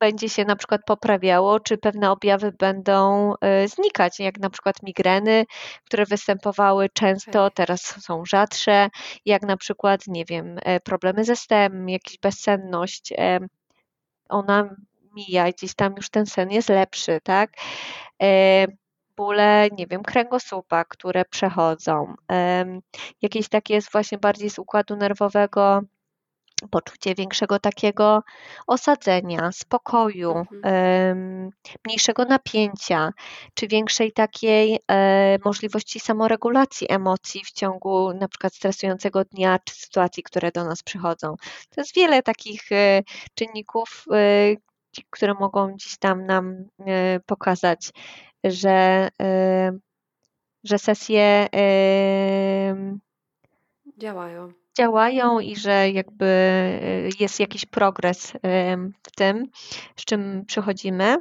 będzie się na przykład poprawiało, czy pewne objawy będą y, znikać, jak na przykład migreny, które występowały często, tak. teraz są rzadsze, jak na przykład, nie wiem, e, problemy ze snem, jakaś bezsenność, ona mija, gdzieś tam już ten sen jest lepszy, tak? E, bóle, nie wiem, kręgosłupa, które przechodzą. Jakieś takie jest właśnie bardziej z układu nerwowego poczucie większego takiego osadzenia, spokoju, mhm. mniejszego napięcia, czy większej takiej e, możliwości samoregulacji emocji w ciągu na przykład stresującego dnia, czy sytuacji, które do nas przychodzą. To jest wiele takich e, czynników, e, które mogą gdzieś tam nam pokazać, że, że sesje działają. Działają i że jakby jest jakiś progres w tym, z czym przychodzimy.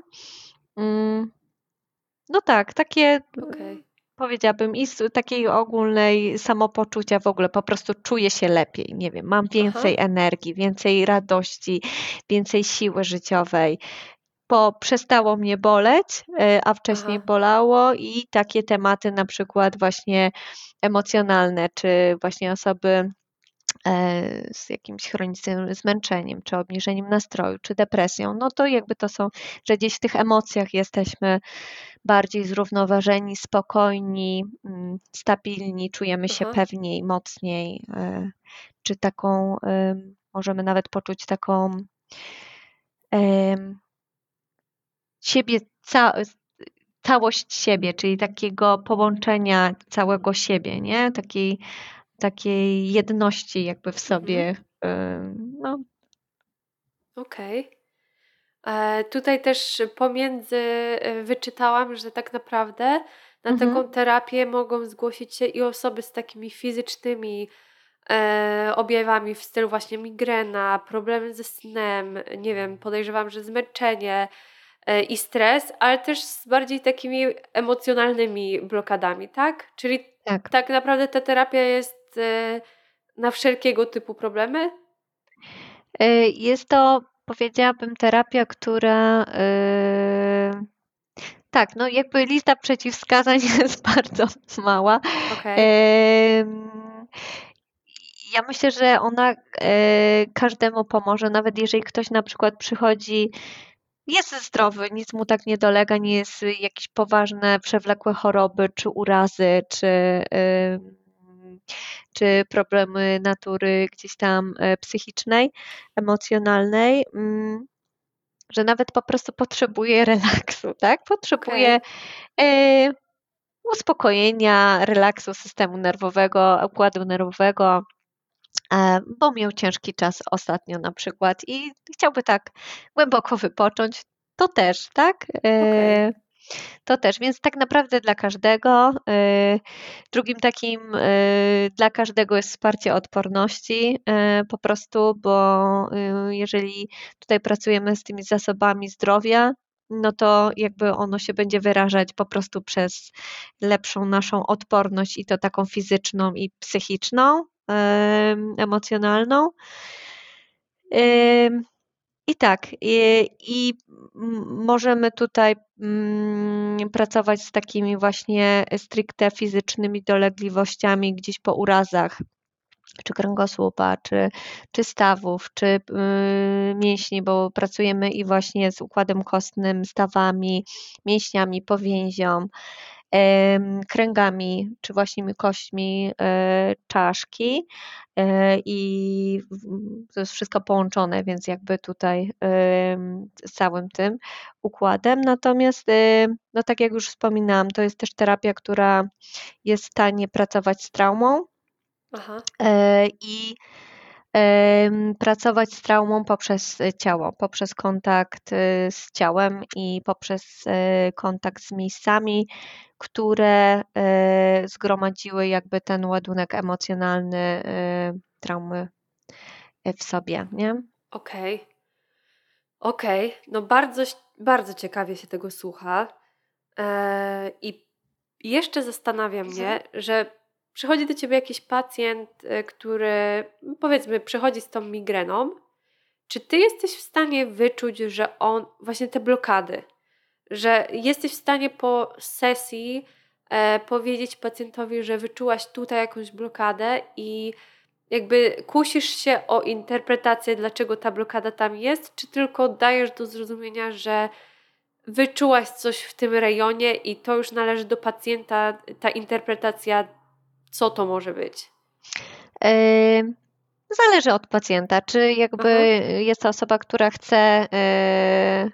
Mm, no tak, takie okay. Powiedziałabym i z takiej ogólnej samopoczucia w ogóle po prostu czuję się lepiej, nie wiem, mam więcej Aha. energii, więcej radości, więcej siły życiowej, bo przestało mnie boleć, e, a wcześniej Aha. bolało i takie tematy na przykład właśnie emocjonalne, czy właśnie osoby z jakimś chronicznym zmęczeniem, czy obniżeniem nastroju, czy depresją, no to jakby to są, że gdzieś w tych emocjach jesteśmy bardziej zrównoważeni, spokojni, mm, stabilni, czujemy się Aha. pewniej, mocniej, e, czy taką, możemy nawet poczuć taką siebie, ca, całość siebie, czyli takiego połączenia całego siebie, nie? Takiej, takiej jedności jakby w sobie. Mhm. No. Okej. Okay. E, tutaj też pomiędzy e, wyczytałam, że tak naprawdę na mhm. taką terapię mogą zgłosić się i osoby z takimi fizycznymi e, objawami w stylu właśnie migrena, problemy ze snem, nie wiem, podejrzewam, że zmęczenie, E, i stres, ale też z bardziej takimi emocjonalnymi blokadami, tak? Czyli tak, tak naprawdę ta terapia jest na wszelkiego typu problemy? E, jest to, powiedziałabym, terapia, która. Tak, no jakby lista przeciwwskazań [laughs] jest bardzo mała. Okay. Ja myślę, że ona każdemu pomoże, nawet jeżeli ktoś na przykład przychodzi jest zdrowy, nic mu tak nie dolega, nie jest jakieś poważne, przewlekłe choroby, czy urazy, czy, czy problemy natury gdzieś tam e, psychicznej, emocjonalnej, mm, że nawet po prostu potrzebuje [laughs] relaksu, tak? Potrzebuje okay. uspokojenia, relaksu systemu nerwowego, układu nerwowego, E, bo miał ciężki czas ostatnio na przykład i chciałby tak głęboko wypocząć, to też, tak? E, okay. To też, więc tak naprawdę dla każdego. E, drugim takim dla każdego jest wsparcie odporności, po prostu, bo jeżeli tutaj pracujemy z tymi zasobami zdrowia, no to jakby ono się będzie wyrażać po prostu przez lepszą naszą odporność i to taką fizyczną i psychiczną, emocjonalną. I tak, i, i możemy tutaj mm, pracować z takimi właśnie stricte fizycznymi dolegliwościami gdzieś po urazach, czy kręgosłupa, czy, czy stawów, czy y, mięśni, bo pracujemy i właśnie z układem kostnym, stawami, mięśniami, powięzią kręgami, czy właśnie kośćmi e, czaszki e, i to jest wszystko połączone, więc jakby tutaj z całym tym układem. Natomiast, e, no tak jak już wspominałam, to jest też terapia, która jest w stanie pracować z traumą Aha. i pracować z traumą poprzez ciało, poprzez kontakt z ciałem i poprzez kontakt z miejscami, które zgromadziły jakby ten ładunek emocjonalny traumy w sobie, nie? Okej. Okay. Okej, okay. no bardzo, bardzo ciekawie się tego słucha. Eee, I jeszcze zastanawia mnie, mhm. że przychodzi do ciebie jakiś pacjent, e, który powiedzmy przychodzi z tą migreną. Czy ty jesteś w stanie wyczuć, że on, właśnie te blokady, że jesteś w stanie po sesji e, powiedzieć pacjentowi, że wyczułaś tutaj jakąś blokadę i jakby kusisz się o interpretację, dlaczego ta blokada tam jest, czy tylko dajesz do zrozumienia, że wyczułaś coś w tym rejonie i to już należy do pacjenta, ta interpretacja, co to może być? Yy, zależy od pacjenta, czy jakby Aha. jest to osoba, która chce yy,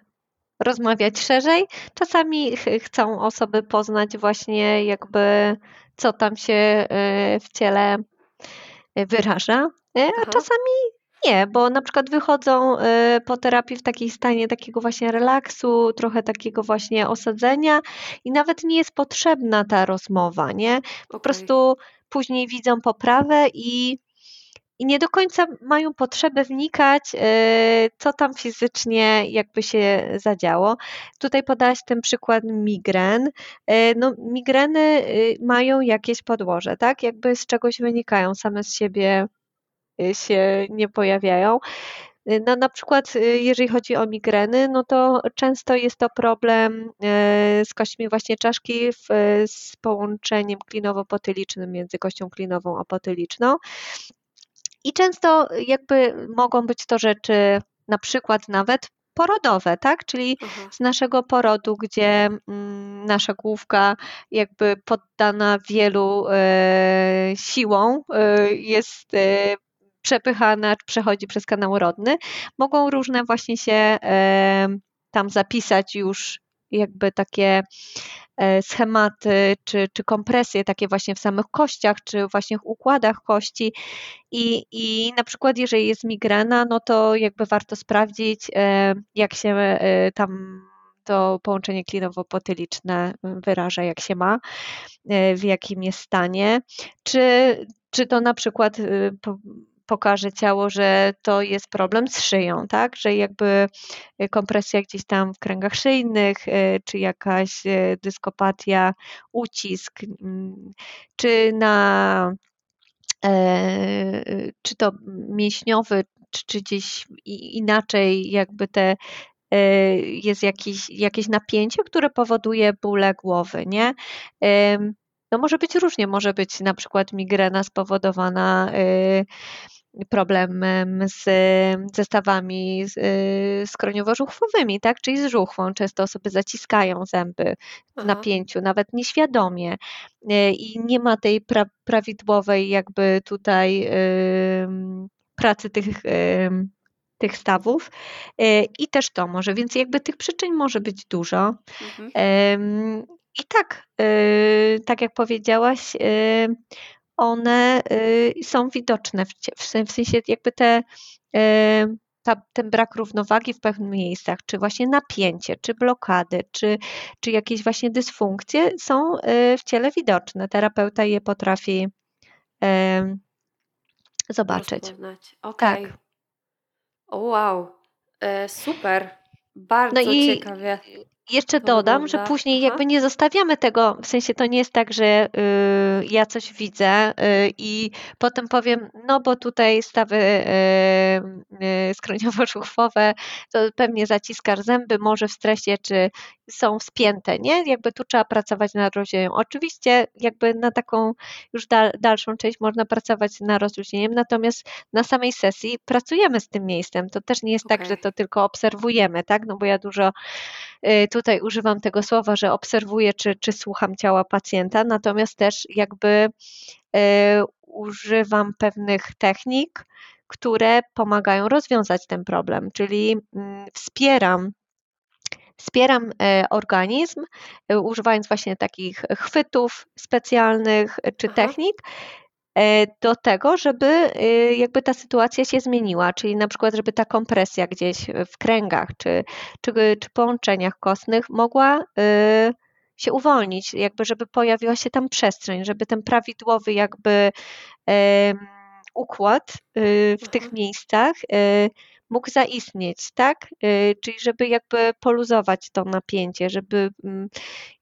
rozmawiać szerzej. Czasami ch chcą osoby poznać właśnie jakby co tam się yy, w ciele wyraża, e, a Aha. czasami nie, bo na przykład wychodzą e, po terapii w takiej stanie takiego właśnie relaksu, trochę takiego właśnie osadzenia i nawet nie jest potrzebna ta rozmowa, nie? Po okay. prostu później widzą poprawę i i nie do końca mają potrzebę wnikać, e, co tam fizycznie jakby się zadziało. Tutaj podałaś ten przykład migren. E, no, migreny y, mają jakieś podłoże, tak? Jakby z czegoś wynikają, same z siebie y, się nie pojawiają. Y, no, na przykład, jeżeli chodzi o migreny, no to często jest to problem z kośćmi właśnie czaszki w, z połączeniem klinowo-potylicznym między kością klinową a potyliczną. I często jakby mogą być to rzeczy na przykład nawet porodowe, tak? Czyli mhm. z naszego porodu, gdzie mm, nasza główka jakby poddana wielu e, siłą e, jest e, przepychana, przechodzi przez kanał rodny, mogą różne właśnie się e, tam zapisać już jakby takie E, schematy czy, czy kompresje takie właśnie w samych kościach, czy właśnie w układach kości. I, i na przykład jeżeli jest migrena, no to jakby warto sprawdzić, e, jak się tam to połączenie klinowo-potyliczne wyraża, jak się ma, w jakim jest stanie, czy, czy to na przykład pokaże ciało, że to jest problem z szyją, tak? Że jakby y, kompresja gdzieś tam w kręgach szyjnych, y, czy jakaś y, dyskopatia, ucisk, mm, czy na e, czy to mięśniowy, czy, czy gdzieś inaczej jakby te e, jest jakieś, jakieś napięcie, które powoduje bóle głowy, nie? No może być różnie, może być na przykład migrena spowodowana problemem z zestawami skroniowo-żuchwowymi, tak? czyli z żuchwą. Często osoby zaciskają zęby w napięciu, nawet nieświadomie e, i nie ma tej pra prawidłowej jakby tutaj pracy tych tych stawów e, i też to może, więc jakby tych przyczyn może być dużo. Mhm. I tak, tak jak powiedziałaś, one y, są widoczne, w, sensie jakby te, y, ta, ten brak równowagi w pewnych miejscach, czy właśnie napięcie, czy blokady, czy, czy jakieś właśnie dysfunkcje są y, w ciele widoczne. Terapeuta je potrafi zobaczyć. Okay. Tak. Wow, e, super. Bardzo no i, ciekawie. Jeszcze dodam, że później Aha. jakby nie zostawiamy tego, w sensie to nie jest tak, że y, ja coś widzę y, i potem powiem, no bo tutaj stawy y, y, skroniowo-żuchwowe, to pewnie zaciskasz zęby, może w stresie, czy są spięte, nie? Jakby tu trzeba pracować nad rozluźnieniem. Oczywiście jakby na taką już dal, dalszą część można pracować nad rozluźnieniem, natomiast na samej sesji pracujemy z tym miejscem. To też nie jest okay. tak, że to tylko obserwujemy, tak? No bo ja dużo y, tutaj używam tego słowa, że obserwuję, czy, czy słucham ciała pacjenta, natomiast też jakby y, używam pewnych technik, które pomagają rozwiązać ten problem, czyli mm, wspieram Wspieram e, organizm, e, używając właśnie takich chwytów specjalnych czy Aha. technik, do tego, żeby jakby ta sytuacja się zmieniła, czyli na przykład, żeby ta kompresja gdzieś w kręgach czy, czy, czy połączeniach kostnych mogła się uwolnić, jakby żeby pojawiła się tam przestrzeń, żeby ten prawidłowy jakby układ y, w tych mhm. miejscach y, mógł zaistnieć, tak? Y, czyli żeby jakby poluzować to napięcie, żeby mm,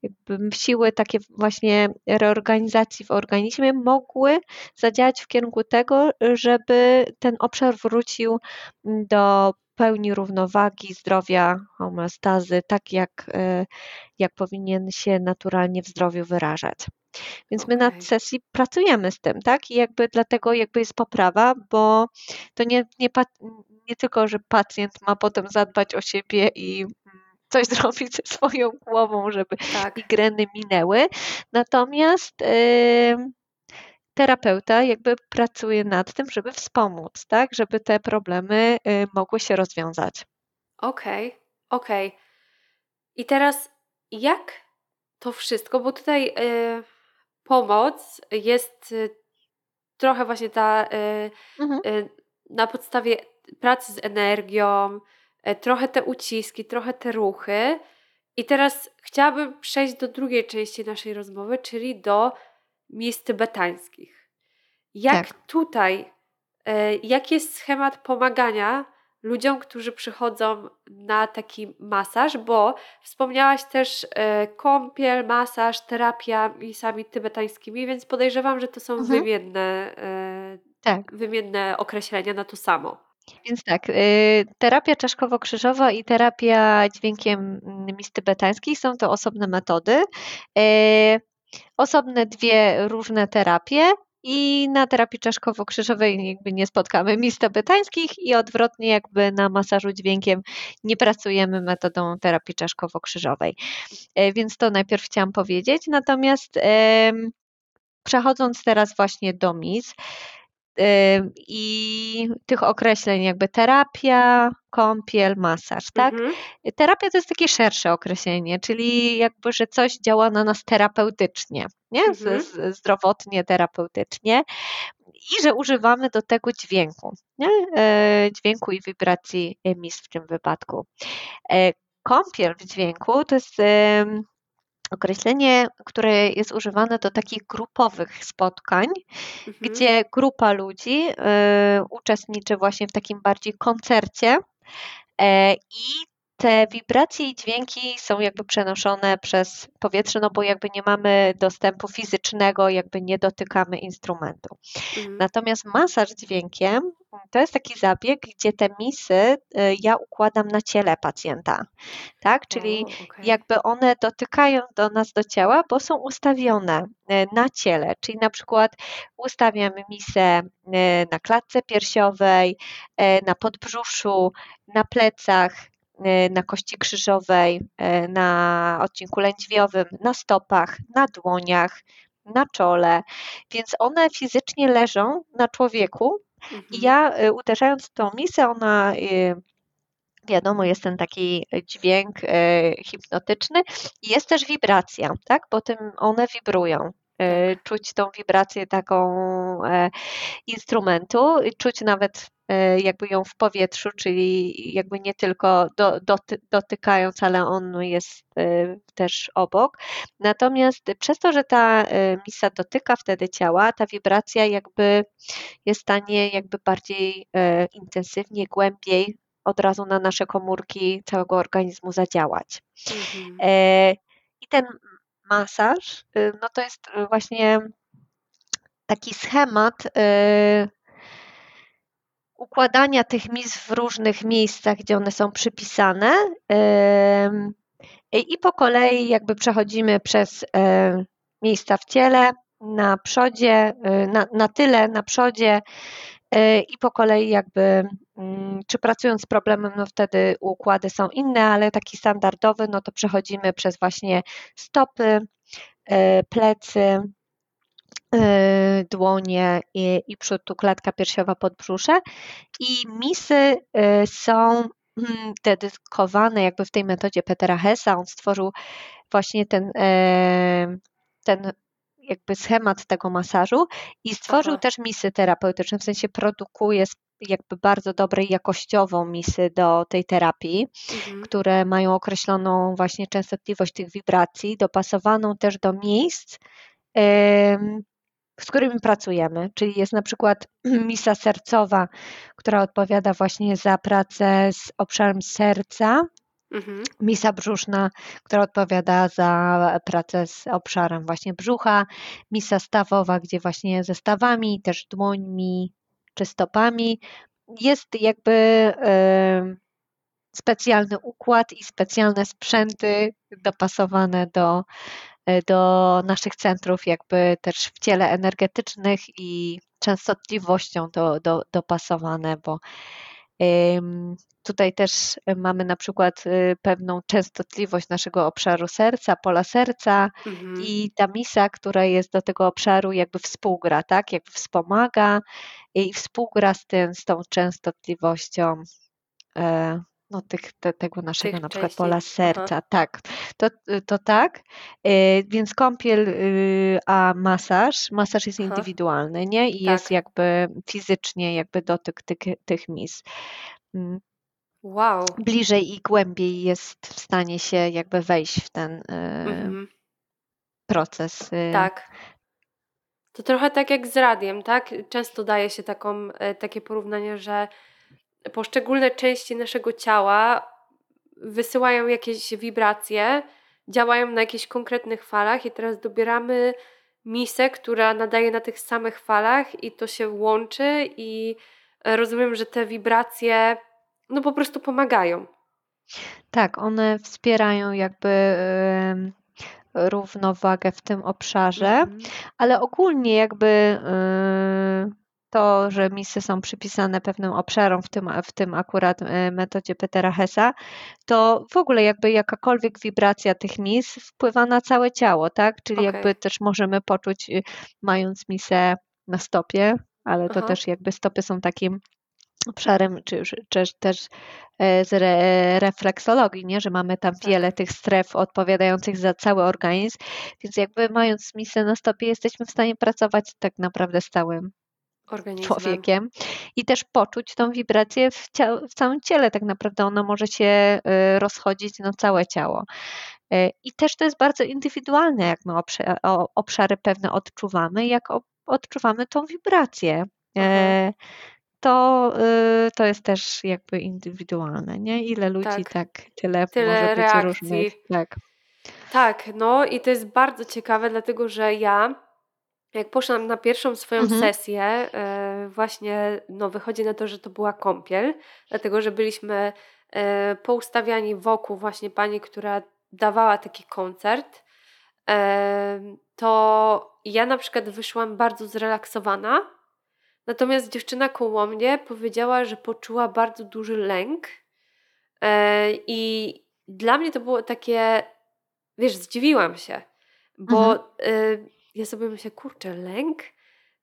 jakby siły takie właśnie reorganizacji w organizmie mogły zadziałać w kierunku tego, żeby ten obszar wrócił do pełni równowagi, zdrowia, homeostazy, tak jak, jak powinien się naturalnie w zdrowiu wyrażać. Więc my na sesji pracujemy z tym, tak? I jakby dlatego jakby jest poprawa, bo to nie, nie, nie tylko, że pacjent ma potem zadbać o siebie i mm, coś [laughs] zrobić ze swoją głową, żeby tak. migreny minęły. Natomiast yy, terapeuta jakby pracuje nad tym, żeby wspomóc, tak? Żeby te problemy yy, mogły się rozwiązać. Okej, okay, okej. Okay. I teraz jak to wszystko, bo tutaj yy, pomoc jest y, trochę właśnie ta y, mhm. Y, na podstawie pracy z energią, trochę te uciski, trochę te ruchy. I teraz chciałabym przejść do drugiej części naszej rozmowy, czyli do miejsc tybetańskich. Jak tak. tutaj, jaki jest schemat pomagania ludziom, którzy przychodzą na taki masaż, bo wspomniałaś też e, kąpiel, masaż, terapia misami tybetańskimi, więc podejrzewam, że to są mhm. wymienne, e, tak. wymienne określenia na to samo. Więc tak, terapia czaszkowo-krzyżowa i terapia dźwiękiem mis tybetańskich są to osobne metody. Osobne dwie różne terapie, i na terapii czaszkowo-krzyżowej jakby nie spotkamy miejsc tybetańskich i odwrotnie jakby na masażu dźwiękiem nie pracujemy metodą terapii czaszkowo-krzyżowej. E, więc to najpierw chciałam powiedzieć. Natomiast przechodząc teraz właśnie do mis, i tych określeń jakby terapia, kąpiel, masaż, tak? Mhm. Terapia to jest takie szersze określenie, czyli jakby, że coś działa na nas terapeutycznie, nie? Mhm. Z, zdrowotnie, terapeutycznie i że używamy do tego dźwięku, nie? E, dźwięku i wibracji emis w tym wypadku. E, kąpiel w dźwięku to jest określenie, które jest używane do takich grupowych spotkań, mhm. gdzie grupa ludzi y, uczestniczy właśnie w takim bardziej koncercie y, i te wibracje i dźwięki są jakby przenoszone przez powietrze, no bo jakby nie mamy dostępu fizycznego, jakby nie dotykamy instrumentu. Mhm. Natomiast masaż dźwiękiem to jest taki zabieg, gdzie te misy y, ja układam na ciele pacjenta, tak? Czyli o, okay. jakby one dotykają do nas do ciała, bo są ustawione y, na ciele, czyli na przykład ustawiam misę y, na klatce piersiowej, na podbrzuszu, na plecach, na kości krzyżowej, e, na odcinku lędźwiowym, na stopach, na dłoniach, na czole, więc one fizycznie leżą na człowieku mhm. i ja e, uderzając w tą misę, ona wiadomo, jest ten taki dźwięk hipnotyczny i jest też wibracja, tak, bo tym one wibrują. Tak. Czuć tą wibrację taką instrumentu, czuć nawet E, jakby ją w powietrzu, czyli jakby nie tylko do, doty, dotykając, ale on jest e, też obok. Natomiast przez to, że ta e, misa dotyka wtedy ciała, ta wibracja jakby jest w stanie jakby bardziej intensywnie, głębiej od razu na nasze komórki całego organizmu zadziałać. Mhm. I ten masaż, no to jest właśnie taki schemat układania tych mis w różnych miejscach, gdzie one są przypisane. I po kolei jakby przechodzimy przez miejsca w ciele, na przodzie, y, na, na tyle, na przodzie y, i po kolei jakby, mm, czy pracując z problemem, no wtedy układy są inne, ale taki standardowy, no to przechodzimy przez właśnie stopy, plecy, dłonie i, i przód, tu klatka piersiowa, podbrzusze i misy y, są mm, dedykowane jakby w tej metodzie Petera Hessa. On stworzył właśnie ten, e, ten jakby schemat tego masażu i stworzył Aha. też misy terapeutyczne, w sensie produkuje jakby bardzo dobre jakościową misy do tej terapii, Mhm. które mają określoną właśnie częstotliwość tych wibracji, dopasowaną też do miejsc, z którymi pracujemy. Czyli jest na przykład [clears throat] misa sercowa, która odpowiada właśnie za pracę z obszarem serca, Mhm. misa brzuszna, która odpowiada za pracę z obszarem właśnie brzucha, misa stawowa, gdzie właśnie ze stawami, też dłońmi czy stopami. Jest jakby em, specjalny układ i specjalne sprzęty dopasowane do, do naszych centrów, jakby też w ciele energetycznych i częstotliwością do, do, dopasowane, bo tutaj też mamy na przykład y, pewną częstotliwość naszego obszaru serca, pola serca Mhm. i ta misa, która jest do tego obszaru jakby współgra, tak, jakby wspomaga i współgra z tym, z tą częstotliwością e, no, tych, te, tego naszego Tych na przykład części. pola Aha. serca, tak, to, to tak, E, więc kąpiel, y, a masaż, masaż jest Aha. indywidualny, nie, i jest Tak. jakby fizycznie jakby dotyk tych, tych mis. Mm, Wow. Bliżej i głębiej jest w stanie się jakby wejść w ten e, Mhm. proces. y, Tak. To trochę tak jak z radiem, tak? Często daje się taką, e, takie porównanie, że poszczególne części naszego ciała wysyłają jakieś wibracje, działają na jakichś konkretnych falach i teraz dobieramy misę, która nadaje na tych samych falach i to się łączy i rozumiem, że te wibracje no po prostu pomagają. Tak, one wspierają jakby równowagę w tym obszarze, Mhm. ale ogólnie jakby to, że misy są przypisane pewnym obszarom, w tym, w tym akurat y, metodzie Petera Hessa, to w ogóle jakby jakakolwiek wibracja tych mis wpływa na całe ciało, tak? Czyli Okej. jakby też możemy poczuć, y, mając misę na stopie, ale to Aha. też jakby stopy są takim obszarem, czy, czy też e, z re, refleksologii, nie? że mamy tam Tak. wiele tych stref odpowiadających za cały organizm, więc jakby mając misę na stopie jesteśmy w stanie pracować tak naprawdę z całym Organizmem. człowiekiem i też poczuć tą wibrację w, cia- w całym ciele. Tak naprawdę ona może się e, rozchodzić na całe ciało. E, I też to jest bardzo indywidualne, jak my obszary pewne odczuwamy, jak odczuwamy tą wibrację. E, To, y, to jest też jakby indywidualne, nie? Ile ludzi Tak. tak, tyle, Tyle może być reakcji. różnych. Tak. Tak, no i to jest bardzo ciekawe, dlatego że ja, jak poszłam na pierwszą swoją Mhm. sesję, e, właśnie no, wychodzi na to, że to była kąpiel, dlatego że byliśmy e, poustawiani wokół właśnie pani, która dawała taki koncert. E, to ja na przykład wyszłam bardzo zrelaksowana, natomiast dziewczyna koło mnie powiedziała, że poczuła bardzo duży lęk. I dla mnie to było takie, wiesz, zdziwiłam się, bo y, ja sobie myślę, kurczę, lęk?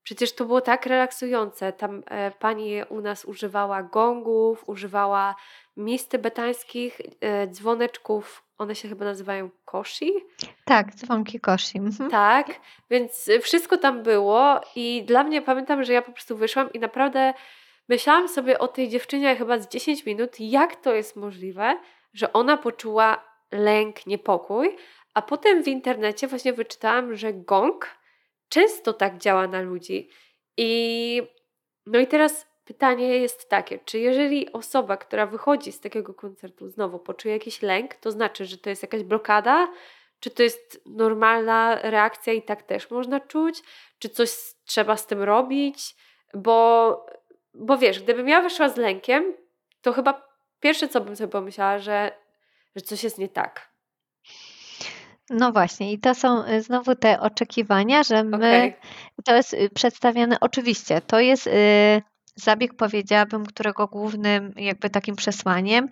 Przecież to było tak relaksujące. Tam e, pani u nas używała gongów, używała mis tybetańskich, e, dzwoneczków, one się chyba nazywają koshi. Tak, dzwonki koshi. Mhm. Tak, więc wszystko tam było i dla mnie pamiętam, że ja po prostu wyszłam i naprawdę myślałam sobie o tej dziewczynie chyba z 10 minut, jak to jest możliwe, że ona poczuła lęk, niepokój, a potem w internecie właśnie wyczytałam, że gong często tak działa na ludzi. I no i teraz pytanie jest takie, czy jeżeli osoba, która wychodzi z takiego koncertu znowu poczuje jakiś lęk, to znaczy, że to jest jakaś blokada, czy to jest normalna reakcja i tak też można czuć? Czy coś trzeba z tym robić? Bo, bo wiesz, gdybym ja wyszła z lękiem, to chyba pierwsze, co bym sobie pomyślała, że, że coś jest nie tak. No właśnie, i to są y, znowu te oczekiwania, że my, Okej. to jest y, przedstawiane, oczywiście, to jest y, zabieg, powiedziałabym, którego głównym jakby takim przesłaniem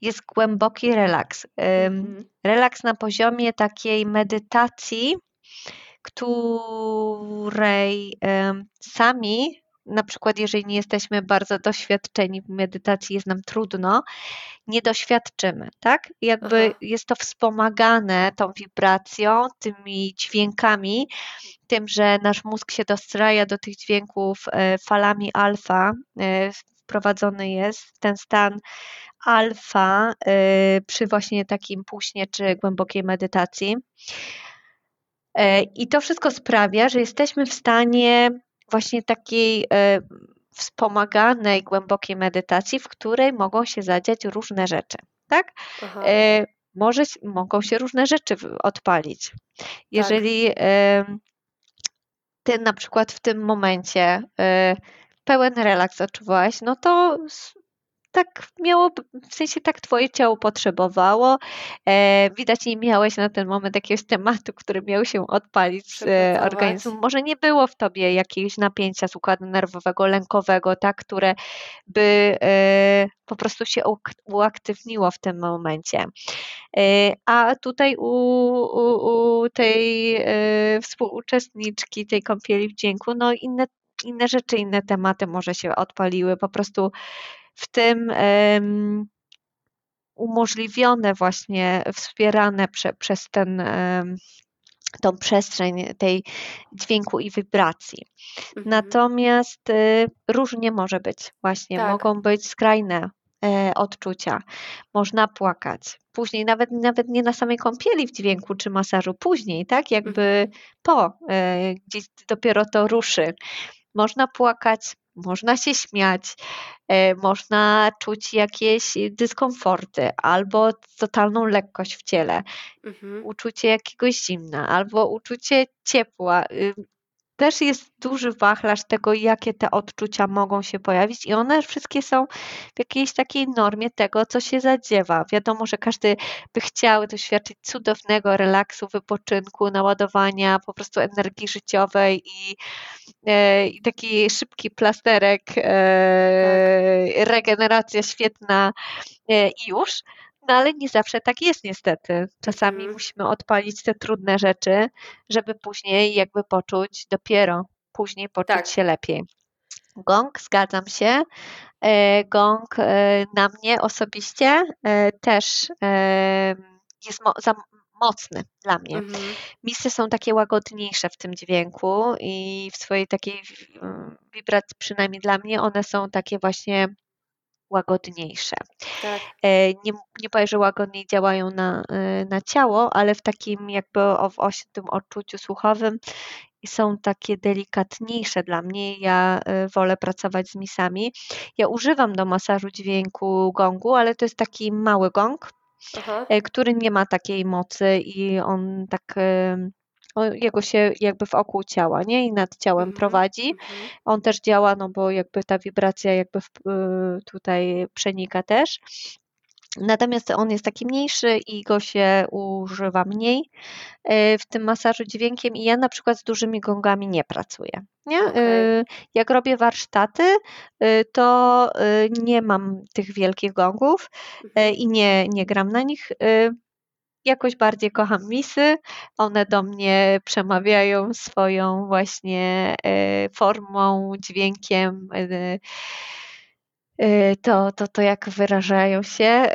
jest głęboki relaks. Mhm. Relaks na poziomie takiej medytacji, której sami na przykład jeżeli nie jesteśmy bardzo doświadczeni w medytacji, jest nam trudno, nie doświadczymy, tak? Jakby Aha. jest to wspomagane tą wibracją, tymi dźwiękami, tym, że nasz mózg się dostraja do tych dźwięków e, falami alfa, e, wprowadzony jest w ten stan alfa e, przy właśnie takim późnie czy głębokiej medytacji. I to wszystko sprawia, że jesteśmy w stanie właśnie takiej wspomaganej, głębokiej medytacji, w której mogą się zadziać różne rzeczy, tak? E, może, mogą się różne rzeczy odpalić. Tak. Jeżeli tak. e, ty na przykład w tym momencie e, pełen relaks odczuwałaś, no to tak miało, w sensie tak twoje ciało potrzebowało. E, widać, nie miałeś na ten moment jakiegoś tematu, który miał się odpalić z e, organizmu. Może nie było w tobie jakiegoś napięcia z układu nerwowego, lękowego, tak, które by e, po prostu się uaktywniło w tym momencie. E, a tutaj u, u, u tej e, współuczestniczki tej kąpieli w dzięku, no inne inne rzeczy, inne tematy może się odpaliły. Po prostu w tym umożliwione właśnie, wspierane prze, przez ten, tą przestrzeń tej dźwięku i wibracji. Mhm. Natomiast y, różnie może być, właśnie tak. mogą być skrajne e, odczucia. Można płakać. Później, nawet, nawet nie na samej kąpieli w dźwięku czy masażu, później, tak? Jakby mhm. po, e, gdzieś dopiero to ruszy. Można płakać można się śmiać, e, można czuć jakieś dyskomforty albo totalną lekkość w ciele, mhm. uczucie jakiegoś zimna albo uczucie ciepła. Też jest duży wachlarz tego, jakie te odczucia mogą się pojawić, i one wszystkie są w jakiejś takiej normie tego, co się zadziewa. Wiadomo, że każdy by chciał doświadczyć cudownego relaksu, wypoczynku, naładowania po prostu energii życiowej i, e, i taki szybki plasterek, e, tak. regeneracja świetna e, i już. No ale nie zawsze tak jest niestety. Czasami mhm. musimy odpalić te trudne rzeczy, żeby później jakby poczuć dopiero, później poczuć tak. się lepiej. Gong, zgadzam się. E, gong e, na mnie osobiście e, też jest za mocny dla mnie. Mhm. Misy są takie łagodniejsze w tym dźwięku i w swojej takiej wibracji, przynajmniej dla mnie, one są takie właśnie łagodniejsze. Tak. E, nie, nie powiem, że łagodniej działają na, e, na ciało, ale w takim jakby w tym odczuciu słuchowym są takie delikatniejsze dla mnie. Ja e, wolę pracować z misami. Ja używam do masażu dźwięku gongu, ale to jest taki mały gong, Aha. który nie ma takiej mocy i on tak jego się jakby w oku ciała, nie? I nad ciałem mm -hmm. prowadzi. Mm -hmm. On też działa, no bo jakby ta wibracja jakby w, y, tutaj przenika też. Natomiast on jest taki mniejszy i go się używa mniej y, w tym masażu dźwiękiem i ja na przykład z dużymi gongami nie pracuję. Nie? Okay. Jak robię warsztaty, y, to nie mam tych wielkich gongów mhm. i nie, nie gram na nich jakoś bardziej kocham misy. One do mnie przemawiają swoją właśnie e, formą, dźwiękiem. E, e, to, to, to jak wyrażają się,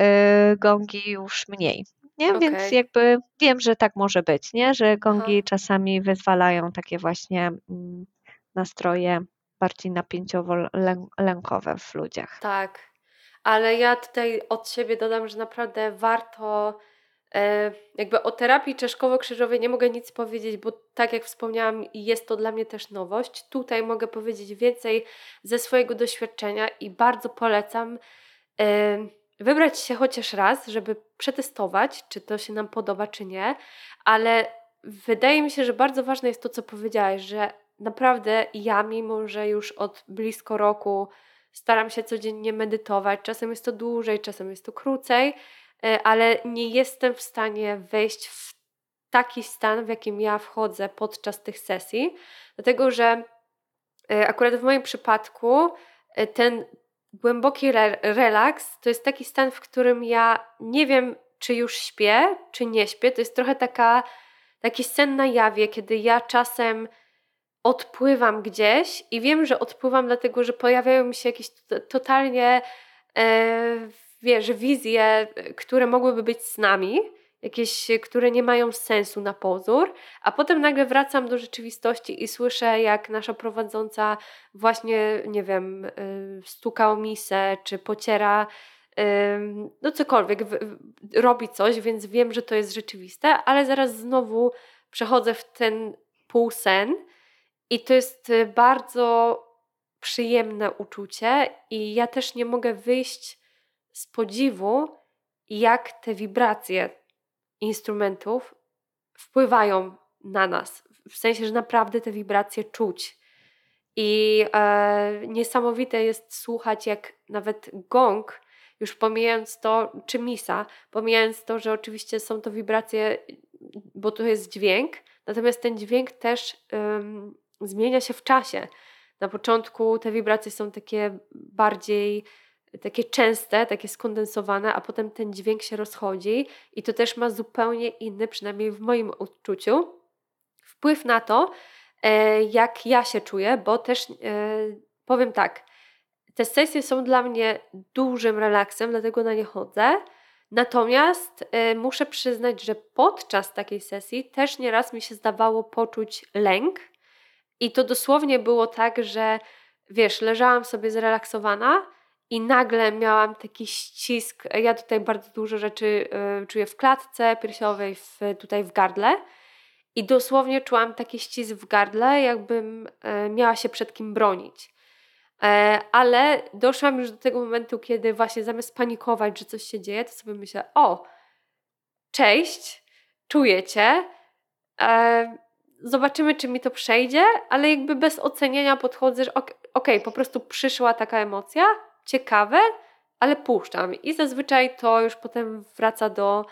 gongi już mniej. Nie? Okay. Więc jakby wiem, że tak może być, nie? że gongi Aha. czasami wyzwalają takie właśnie mm, nastroje bardziej napięciowo-lękowe w ludziach. Tak, ale ja tutaj od siebie dodam, że naprawdę warto jakby o terapii czeszkowo-krzyżowej nie mogę nic powiedzieć, bo tak jak wspomniałam, jest to dla mnie też nowość. Tutaj mogę powiedzieć więcej ze swojego doświadczenia i bardzo polecam e, wybrać się chociaż raz, żeby przetestować, czy to się nam podoba, czy nie, ale wydaje mi się, że bardzo ważne jest to, co powiedziałaś, że naprawdę ja, mimo że już od blisko roku staram się codziennie medytować, czasem jest to dłużej, czasem jest to krócej, E, ale nie jestem w stanie wejść w taki stan, w jakim ja wchodzę podczas tych sesji, dlatego że e, akurat w moim przypadku e, ten głęboki re relaks to jest taki stan, w którym ja nie wiem, czy już śpię, czy nie śpię. To jest trochę taka, taki sen na jawie, kiedy ja czasem odpływam gdzieś i wiem, że odpływam dlatego, że pojawiają mi się jakieś totalnie, e, wiesz, wizje, które mogłyby być z nami, jakieś, które nie mają sensu na pozór, a potem nagle wracam do rzeczywistości i słyszę, jak nasza prowadząca właśnie, nie wiem, y, stuka o misę, czy pociera no cokolwiek, robi coś, więc wiem, że to jest rzeczywiste, ale zaraz znowu przechodzę w ten półsen i to jest y, bardzo przyjemne uczucie i ja też nie mogę wyjść z podziwu, jak te wibracje instrumentów wpływają na nas. W sensie, że naprawdę te wibracje czuć. I e, niesamowite jest słuchać, jak nawet gong, już pomijając to, czy misa, pomijając to, że oczywiście są to wibracje, bo to jest dźwięk, natomiast ten dźwięk też zmienia się w czasie. Na początku te wibracje są takie bardziej takie częste, takie skondensowane, a potem ten dźwięk się rozchodzi i to też ma zupełnie inny, przynajmniej w moim odczuciu, wpływ na to, e, jak ja się czuję, bo też e, powiem tak, te sesje są dla mnie dużym relaksem, dlatego na nie chodzę. Natomiast e, muszę przyznać, że podczas takiej sesji też nieraz mi się zdawało poczuć lęk. I to dosłownie było tak, że wiesz, leżałam sobie zrelaksowana i nagle miałam taki ścisk. Ja tutaj bardzo dużo rzeczy y, czuję w klatce piersiowej, w, tutaj w gardle. I dosłownie czułam taki ścisk w gardle, jakbym y, miała się przed kim bronić. E, ale doszłam już do tego momentu, kiedy właśnie zamiast panikować, że coś się dzieje, to sobie myślę: O, cześć, czuję cię. E, zobaczymy, czy mi to przejdzie, ale jakby bez oceniania podchodzę, że okej, okay, po prostu przyszła taka emocja, ciekawe, ale puszczam. I zazwyczaj to już potem wraca do,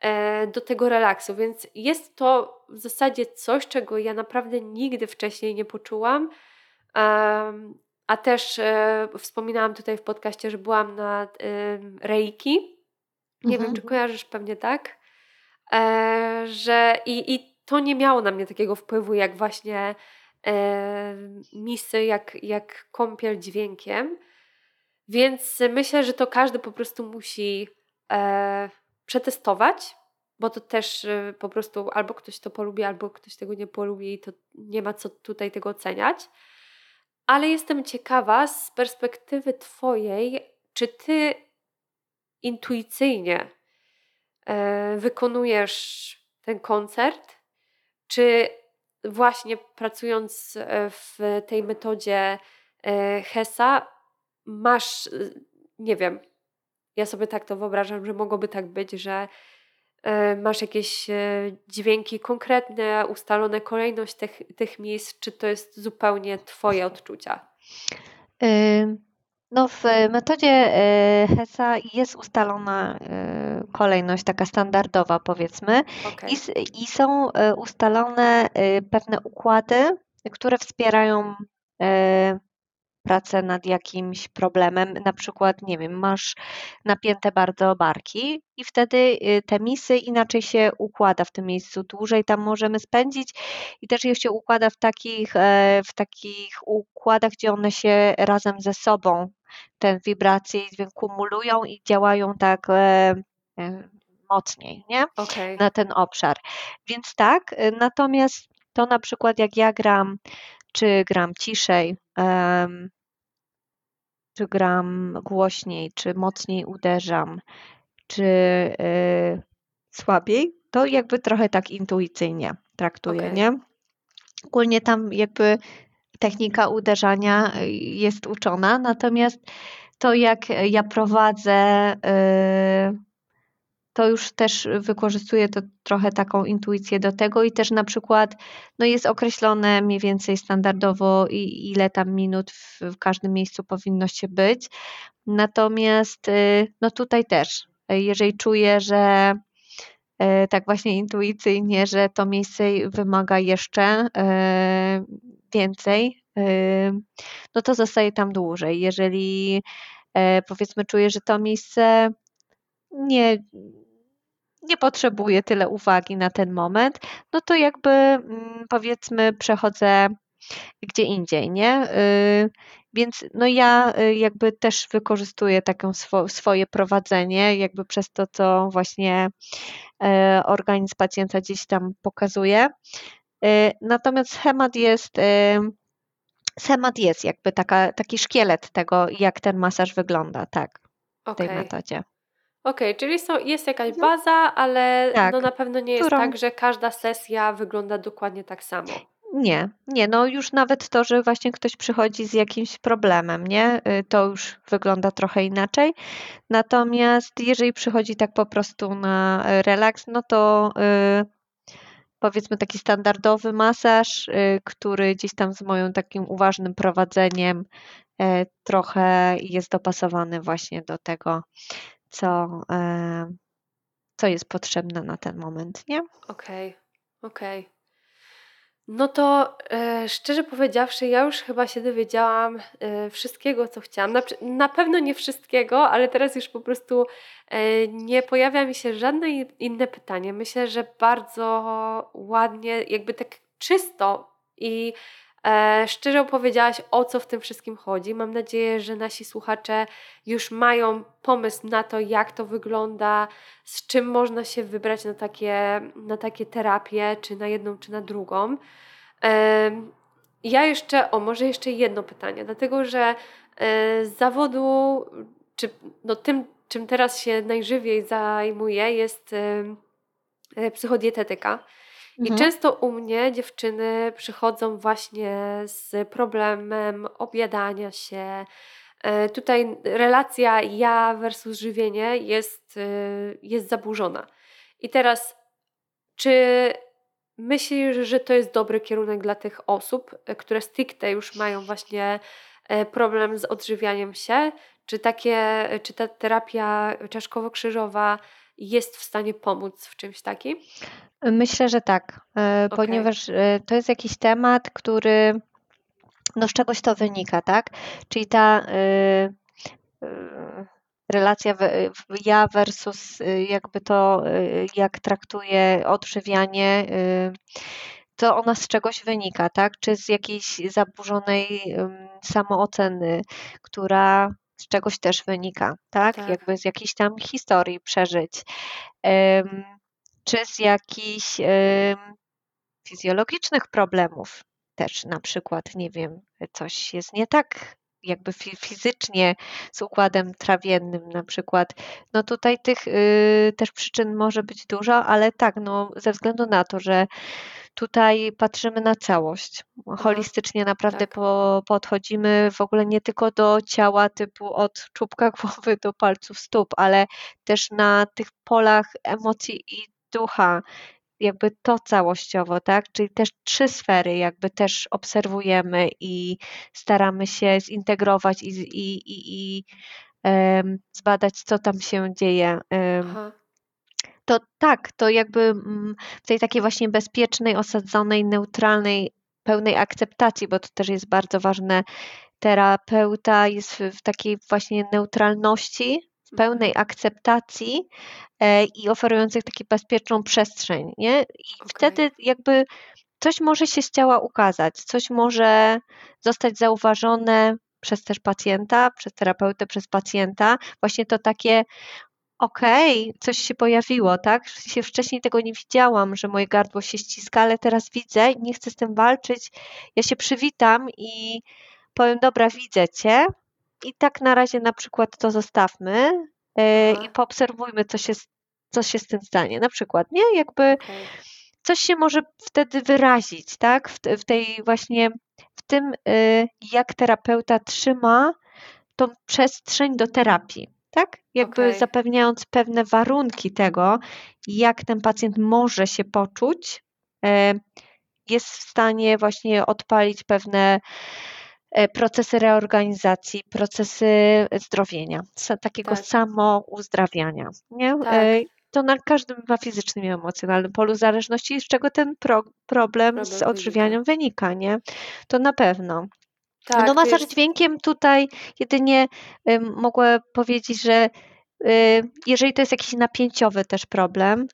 e, do tego relaksu. Więc jest to w zasadzie coś, czego ja naprawdę nigdy wcześniej nie poczułam. a też e, wspominałam tutaj w podcaście, że byłam na reiki. Nie mhm. wiem, czy kojarzysz, pewnie tak. E, że i, i to nie miało na mnie takiego wpływu, jak właśnie misy, jak, jak kąpiel dźwiękiem. Więc myślę, że to każdy po prostu musi e, przetestować, bo to też e, po prostu albo ktoś to polubi, albo ktoś tego nie polubi i to nie ma co tutaj tego oceniać. Ale jestem ciekawa z perspektywy Twojej, czy Ty intuicyjnie e, wykonujesz ten koncert, czy właśnie pracując e, w tej metodzie e, HESA masz, y, nie wiem, ja sobie tak to wyobrażam, że mogłoby tak być, że e, masz jakieś e, dźwięki konkretne, ustalone kolejność tych, tych miejsc, czy to jest zupełnie Twoje odczucia? No, w metodzie e, HESA jest ustalona kolejność taka standardowa, powiedzmy, okay. i, i są ustalone pewne układy, które wspierają pracę nad jakimś problemem, na przykład, nie wiem, masz napięte bardzo barki i wtedy y, te misy inaczej się układa w tym miejscu, dłużej tam możemy spędzić i też je się układa w takich, e, w takich układach, gdzie one się razem ze sobą, te wibracje i dźwięk kumulują i działają tak e, e, mocniej, nie? Okay. Na ten obszar. Więc tak, natomiast to na przykład jak ja gram czy gram ciszej, czy gram głośniej, czy mocniej uderzam, czy y, słabiej, to jakby trochę tak intuicyjnie traktuję, okay. nie? Ogólnie tam jakby technika uderzania y, jest uczona, natomiast to jak ja prowadzę y, to już też wykorzystuję to trochę taką intuicję do tego i też na przykład no jest określone mniej więcej standardowo i ile tam minut w, w każdym miejscu powinno się być. Natomiast y, no tutaj też, jeżeli czuję, że y, tak właśnie intuicyjnie, że to miejsce wymaga jeszcze y, więcej, no to zostaje tam dłużej. Jeżeli powiedzmy czuję, że to miejsce nie, nie potrzebuję tyle uwagi na ten moment, no to jakby mm, powiedzmy przechodzę gdzie indziej, nie? Y, więc no ja y, jakby też wykorzystuję taką swo, swoje prowadzenie, jakby przez to, co właśnie e, organizm pacjenta gdzieś tam pokazuje. Natomiast schemat jest, schemat jest jakby taka, taki szkielet tego, jak ten masaż wygląda, tak, w tej metodzie. Okej, czyli są, jest jakaś mhm. baza, ale Tak, no na pewno nie jest którą tak, że każda sesja wygląda dokładnie tak samo. Nie, nie, no już nawet to, że właśnie ktoś przychodzi z jakimś problemem, nie? Y, to już wygląda trochę inaczej. Natomiast jeżeli przychodzi tak po prostu na relaks, no to y, powiedzmy taki standardowy masaż, y, który gdzieś tam z moim takim uważnym prowadzeniem y, trochę jest dopasowany właśnie do tego, co, e, co jest potrzebne na ten moment, nie? Okej, okej. No to e, szczerze powiedziawszy, ja już chyba się dowiedziałam e, wszystkiego, co chciałam. Na, na pewno nie wszystkiego, ale teraz już po prostu e, nie pojawia mi się żadne inne pytanie. Myślę, że bardzo ładnie, jakby tak czysto i E, szczerze opowiedziałaś, o co w tym wszystkim chodzi. Mam nadzieję, że nasi słuchacze już mają pomysł na to, jak to wygląda, z czym można się wybrać na takie, na takie terapie, czy na jedną, czy na drugą. E, ja jeszcze, o może jeszcze jedno pytanie, dlatego że e, z zawodu, czy no tym, czym teraz się najżywiej zajmuję, jest e, psychodietetyka. I mhm. często u mnie dziewczyny przychodzą właśnie z problemem objadania się. E, tutaj relacja ja versus żywienie jest, e, jest zaburzona. I teraz, czy myślisz, że to jest dobry kierunek dla tych osób, e, które stricte już mają właśnie problem z odżywianiem się? Czy, takie, czy ta terapia czaszkowo-krzyżowa jest w stanie pomóc w czymś takim? Myślę, że tak, e, ponieważ e, to jest jakiś temat, który no z czegoś to wynika, tak? Czyli ta y, relacja ja versus jakby to, jak traktuje odżywianie, to ona z czegoś wynika, tak? Czy z jakiejś zaburzonej samooceny, która z czegoś też wynika, tak? tak. Jakby z jakiejś tam historii przeżyć czy z jakichś fizjologicznych problemów też na przykład, nie wiem, coś jest nie tak jakby fizycznie z układem trawiennym na przykład. No tutaj tych y, też przyczyn może być dużo, ale tak, no ze względu na to, że tutaj patrzymy na całość. Mhm. Holistycznie naprawdę tak. po, podchodzimy w ogóle nie tylko do ciała typu od czubka [laughs] głowy do palców stóp, ale też na tych polach emocji i ducha, jakby to całościowo, tak? Czyli też trzy sfery jakby też obserwujemy i staramy się zintegrować i, i, i, i um, zbadać, co tam się dzieje. Um, to tak, to jakby mm, w tej takiej właśnie bezpiecznej, osadzonej, neutralnej, pełnej akceptacji, bo to też jest bardzo ważne, terapeuta jest w, w takiej właśnie neutralności, pełnej mhm. akceptacji e, i oferujących taką bezpieczną przestrzeń, nie? I okay. wtedy jakby coś może się z ciała ukazać, coś może zostać zauważone przez też pacjenta, przez terapeutę, przez pacjenta, właśnie to takie okej, okay, coś się pojawiło, tak? Się wcześniej tego nie widziałam, że moje gardło się ściska, ale teraz widzę i nie chcę z tym walczyć. Ja się przywitam i powiem, dobra, widzę cię, i tak na razie na przykład to zostawmy e, i poobserwujmy, co się, co się z tym stanie. Na przykład, nie? Jakby okay. coś się może wtedy wyrazić, tak? W, w tej właśnie, w tym, e, jak terapeuta trzyma tą przestrzeń do terapii. Tak? Jakby okay. zapewniając pewne warunki tego, jak ten pacjent może się poczuć, e, jest w stanie właśnie odpalić pewne procesy reorganizacji, procesy zdrowienia, takiego tak. samouzdrawiania. Nie? Tak. E, to na każdym ma fizycznym i emocjonalnym polu zależności, z czego ten pro, problem, problem, z odżywianiem wynika. wynika, nie? To na pewno. Tak, no masaż jest... dźwiękiem tutaj jedynie y, mogę powiedzieć, że y, jeżeli to jest jakiś napięciowy też problem,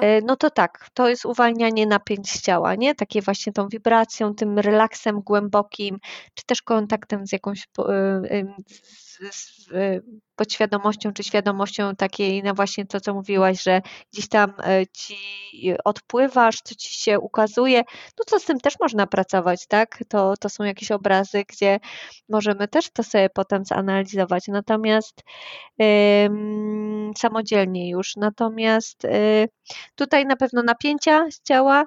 e, no to tak, to jest uwalnianie napięć ciała, nie? Takie właśnie tą wibracją, tym relaksem głębokim, czy też kontaktem z jakąś z, z, podświadomością czy świadomością takiej, na właśnie to, co mówiłaś, że gdzieś tam e, ci odpływasz, co ci się ukazuje, no to z tym też można pracować, tak? To, to są jakieś obrazy, gdzie możemy też to sobie potem zanalizować, natomiast samodzielnie już. Natomiast y, tutaj na pewno napięcia z ciała,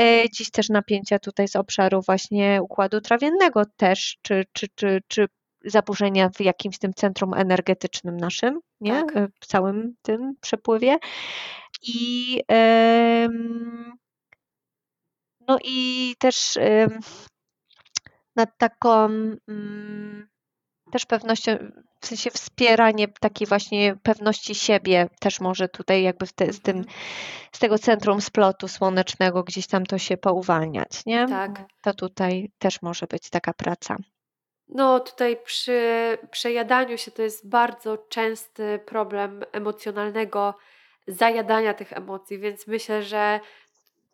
y, dziś też napięcia tutaj z obszaru właśnie układu trawiennego też, czy, czy, czy, czy zaburzenia w jakimś tym centrum energetycznym naszym, nie? Tak. W całym tym przepływie. I no i też nad taką mm, też pewnością, w sensie wspieranie takiej właśnie pewności siebie też może tutaj jakby te, z, tym, mhm. z tego centrum splotu słonecznego gdzieś tam to się pouwalniać, nie? Tak. To tutaj też może być taka praca. No, tutaj przy przejadaniu się to jest bardzo częsty problem emocjonalnego zajadania tych emocji, więc myślę, że,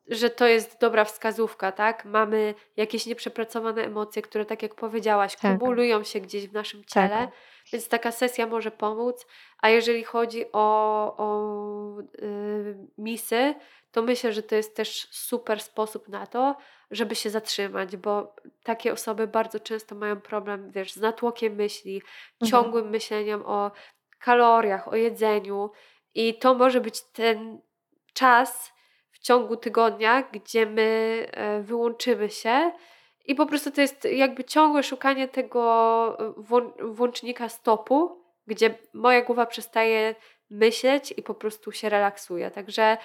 że to jest dobra wskazówka, tak? Mamy jakieś nieprzepracowane emocje, które, tak jak powiedziałaś, tak. kumulują się gdzieś w naszym ciele, tak. więc taka sesja może pomóc. A jeżeli chodzi o, o yy, misy, to myślę, że to jest też super sposób na to, żeby się zatrzymać, bo takie osoby bardzo często mają problem, wiesz, z natłokiem myśli, mhm. ciągłym myśleniem o kaloriach, o jedzeniu i to może być ten czas w ciągu tygodnia, gdzie my e, wyłączymy się i po prostu to jest jakby ciągłe szukanie tego e, włącznika stopu, gdzie moja głowa przestaje myśleć i po prostu się relaksuje. Także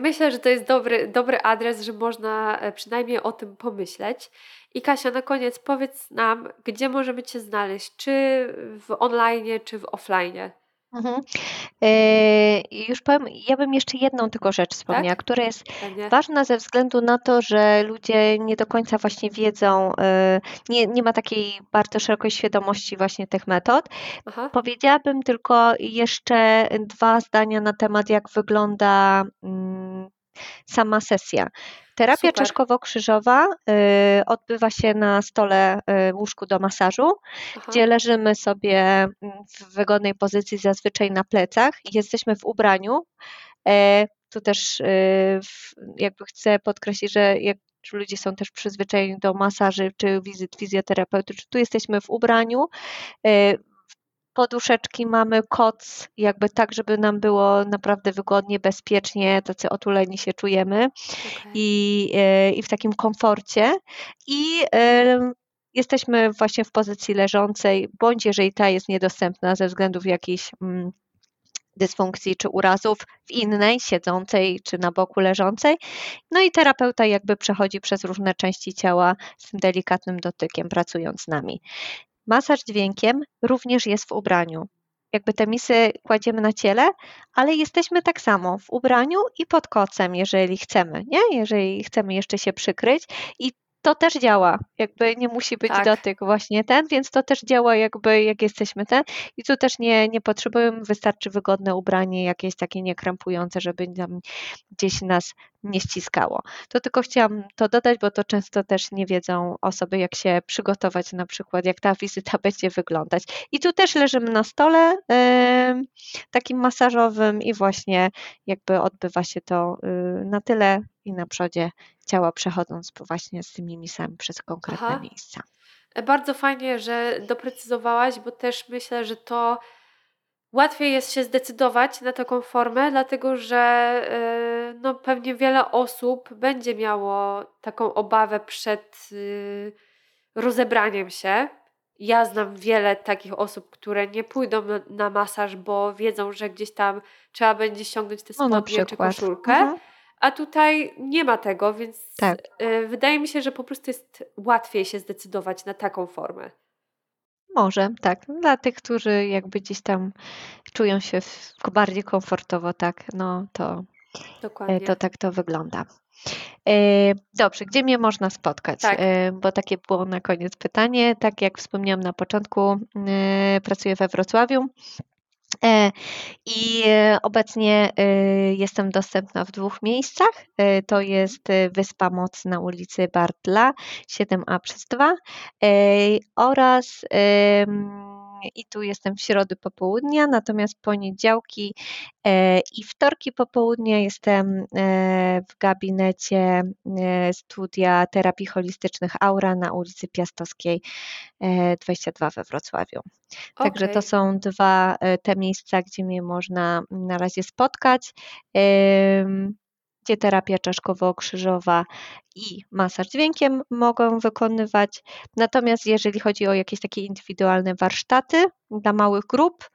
myślę, że to jest dobry, dobry adres, że można e, przynajmniej o tym pomyśleć. I Kasia, na koniec powiedz nam, gdzie możemy Cię znaleźć, czy w online, czy w offline? Mhm. Yy, już powiem, ja bym jeszcze jedną tylko rzecz wspomniała, tak? która jest Pewnie. ważna ze względu na to, że ludzie nie do końca właśnie wiedzą, yy, nie, nie ma takiej bardzo szerokiej świadomości właśnie tych metod. Aha. Powiedziałabym tylko jeszcze dwa zdania na temat, jak wygląda mm, sama sesja. Terapia Super. czaszkowo-krzyżowa y, odbywa się na stole y, łóżku do masażu, Aha. gdzie leżymy sobie mm, w wygodnej pozycji, zazwyczaj na plecach. Jesteśmy w ubraniu. E, tu też y, jakby chcę podkreślić, że jak ludzie są też przyzwyczajeni do masaży czy wizyt fizjoterapeutycznych, tu jesteśmy w ubraniu. Poduszeczki mamy, koc, jakby tak, żeby nam było naprawdę wygodnie, bezpiecznie, tacy otuleni się czujemy okay. i, e, i w takim komforcie. I e, jesteśmy właśnie w pozycji leżącej, bądź jeżeli ta jest niedostępna ze względów jakichś mm, dysfunkcji czy urazów w innej, siedzącej czy na boku leżącej. No i terapeuta jakby przechodzi przez różne części ciała z tym delikatnym dotykiem, pracując z nami. Masaż dźwiękiem również jest w ubraniu. Jakby te misy kładziemy na ciele, ale jesteśmy tak samo w ubraniu i pod kocem, jeżeli chcemy, nie? Jeżeli chcemy jeszcze się przykryć i to też działa, jakby nie musi być tak. dotyk właśnie ten, więc to też działa jakby jak jesteśmy ten i tu też nie, nie potrzebujemy, wystarczy wygodne ubranie, jakieś takie niekrępujące, żeby tam gdzieś nas nie ściskało. To tylko chciałam to dodać, bo to często też nie wiedzą osoby, jak się przygotować na przykład, jak ta wizyta [laughs] będzie wyglądać. I tu też leżymy na stole yy, takim masażowym i właśnie jakby odbywa się to yy, na tyle i na przodzie ciała przechodząc właśnie z tymi misami przez konkretne Aha. miejsca. E, bardzo fajnie, że doprecyzowałaś, bo też myślę, że to łatwiej jest się zdecydować na taką formę, dlatego że e, no, pewnie wiele osób będzie miało taką obawę przed y, rozebraniem się. Ja znam wiele takich osób, które nie pójdą na, na masaż, bo wiedzą, że gdzieś tam trzeba będzie ściągnąć te spodnie no, czy koszulkę. Mhm. A tutaj nie ma tego, więc tak. Y, wydaje mi się, że po prostu jest łatwiej się zdecydować na taką formę. Może, tak. Dla tych, którzy jakby gdzieś tam czują się bardziej komfortowo, tak, no to, Dokładnie. to tak to wygląda. E, dobrze, gdzie mnie można spotkać? Tak. E, bo takie było na koniec pytanie. Tak jak wspomniałam na początku, pracuję we Wrocławiu I obecnie jestem dostępna w dwóch miejscach. To jest Wyspa Moc na ulicy Bartla 7A przez 2 oraz i tu jestem w środy popołudnia, natomiast poniedziałki e, i wtorki popołudnia jestem e, w gabinecie e, studia terapii holistycznych Aura na ulicy Piastowskiej 22 we Wrocławiu. Okay. Także to są dwa te miejsca, gdzie mnie można na razie spotkać gdzie terapia czaszkowo-krzyżowa i masaż dźwiękiem mogą wykonywać. Natomiast jeżeli chodzi o jakieś takie indywidualne warsztaty dla małych grup,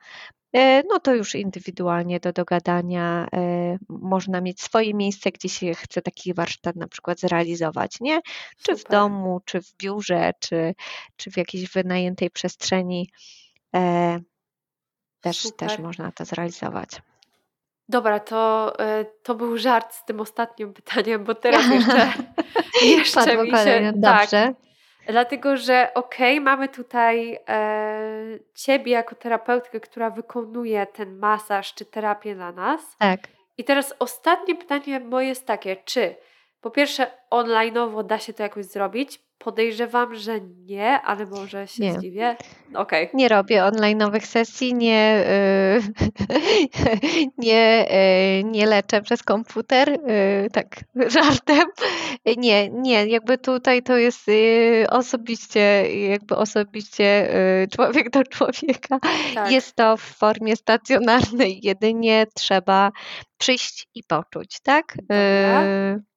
e, no to już indywidualnie do dogadania e, można mieć swoje miejsce, gdzie się chce taki warsztat na przykład zrealizować, nie? Czy Super. w domu, czy w biurze, czy, czy w jakiejś wynajętej przestrzeni. E, też, też można to zrealizować. Dobra, to, e, to był żart z tym ostatnim pytaniem, bo teraz jeszcze, [laughs] jeszcze mi się... Tak, Dobrze. Dlatego, że okej, okay, mamy tutaj e, Ciebie jako terapeutkę, która wykonuje ten masaż czy terapię dla nas. Tak. I teraz ostatnie pytanie moje jest takie, czy po pierwsze online'owo da się to jakoś zrobić? Podejrzewam, że nie, ale może się nie. zdziwię. Okay. Nie robię online'owych sesji, nie, yy, [laughs] nie, yy, nie leczę przez komputer, yy, tak [laughs] żartem. Nie, nie, jakby tutaj to jest y, osobiście, jakby osobiście y, człowiek do człowieka. Tak. Jest to w formie stacjonarnej, jedynie trzeba przyjść i poczuć, tak? Dobra.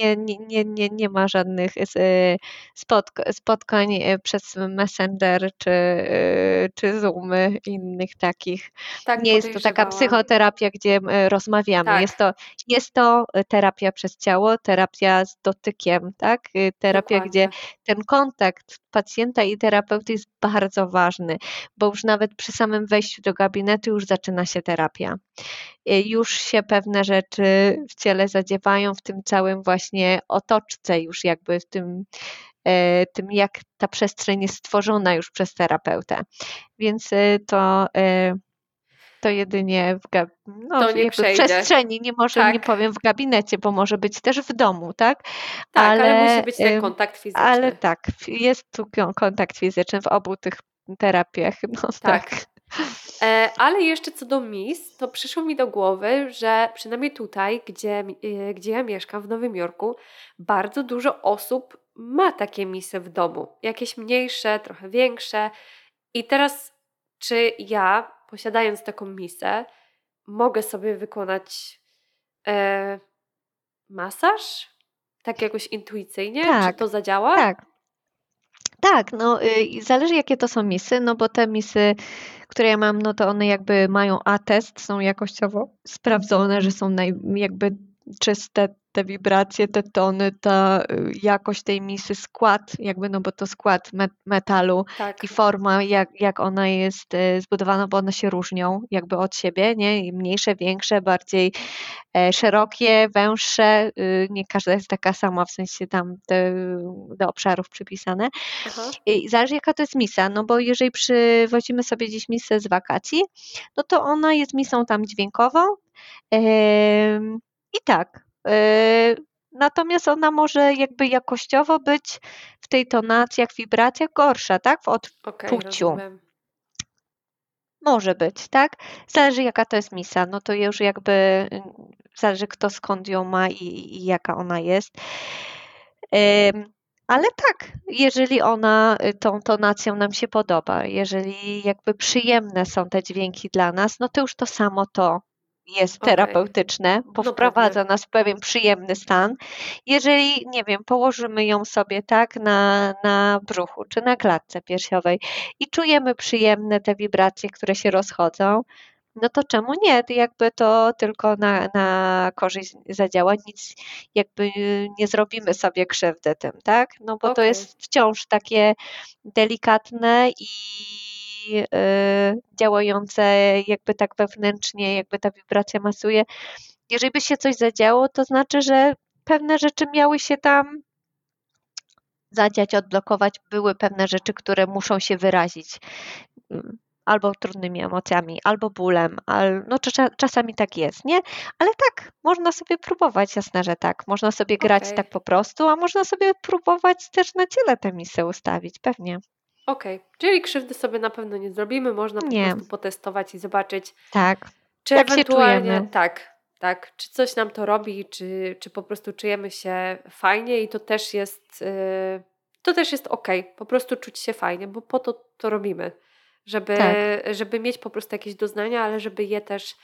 Y, nie, nie, nie, nie, ma żadnych e, spotkań e, przez Messenger czy, e, czy Zoomy innych takich. Tak, nie jest to taka psychoterapia, gdzie rozmawiamy. Tak. Jest, to, jest to terapia przez ciało, terapia z dotykiem, tak? Terapia, Dokładnie. gdzie ten kontakt pacjenta i terapeuty jest bardzo ważny, bo już nawet przy samym wejściu do gabinetu już zaczyna się terapia. Już się pewne rzeczy w ciele zadziewają w tym całym właśnie otoczce, już jakby w tym, e, tym jak ta przestrzeń jest stworzona już przez terapeutę. Więc e, to e, to jedynie w, gab... no, to nie przestrzeni, nie może tak. nie powiem w gabinecie, bo może być też w domu, tak? Tak, ale, ale musi być ten kontakt fizyczny. Ale tak, jest tu kontakt fizyczny w obu tych terapiach. No, tak. tak. E, ale jeszcze co do mis, to przyszło mi do głowy, że przynajmniej tutaj, gdzie, e, gdzie ja mieszkam, w Nowym Jorku, bardzo dużo osób ma takie misy w domu. Jakieś mniejsze, trochę większe. I teraz, czy ja, posiadając taką misę, mogę sobie wykonać e, masaż? Tak jakoś intuicyjnie? Tak, czy to zadziała? Tak. Tak, no y, zależy jakie to są misy, no bo te misy, które ja mam, no to one jakby mają atest, są jakościowo sprawdzone, że są naj, jakby czyste te wibracje, te tony, ta y, jakość tej misy, skład, jakby, no bo to skład metalu tak. i forma, jak, jak ona jest y, zbudowana, bo one się różnią jakby od siebie, nie? Mniejsze, większe, bardziej e, szerokie, węższe, y, nie każda jest taka sama, w sensie tam te, do obszarów przypisane. Aha. I zależy jaka to jest misa, no bo jeżeli przywozimy sobie gdzieś misę z wakacji, no to ona jest misą tam dźwiękową, i tak, Yy, natomiast ona może jakby jakościowo być w tej tonacjach, wibracjach gorsza, tak? W odczuciu. Okay, może być, tak? Zależy jaka to jest misa, no to już jakby y, zależy kto skąd ją ma i, i jaka ona jest. Ale tak, jeżeli ona y, tą tonacją nam się podoba, jeżeli jakby przyjemne są te dźwięki dla nas, no to już to samo to jest okay. terapeutyczne, bo no wprowadza nas w pewien przyjemny stan. Jeżeli, nie wiem, położymy ją sobie tak na, na brzuchu czy na klatce piersiowej i czujemy przyjemne te wibracje, które się rozchodzą, no to czemu nie? Jakby to tylko na, na korzyść zadziała, nic jakby nie zrobimy sobie krzywdy tym, tak? No bo okay. to jest wciąż takie delikatne i Y, działające jakby tak wewnętrznie, jakby ta wibracja masuje. Jeżeli by się coś zadziało, to znaczy, że pewne rzeczy miały się tam zadziać, odblokować, były pewne rzeczy, które muszą się wyrazić. albo trudnymi emocjami, albo bólem, al, no czasami tak jest, nie? Ale tak, można sobie próbować, jasne, że tak. Można sobie grać okay. tak po prostu, a można sobie próbować też na ciele te misy ustawić, pewnie. Okej, okay. czyli krzywdy sobie na pewno nie zrobimy, można po nie. prostu potestować i zobaczyć. Tak. Czy Jak ewentualnie, tak, tak, czy coś nam to robi, czy, czy po prostu czujemy się fajnie i to też jest, yy, to też jest ok, po prostu czuć się fajnie, bo po to to robimy, żeby, tak. żeby mieć po prostu jakieś doznania, ale żeby je też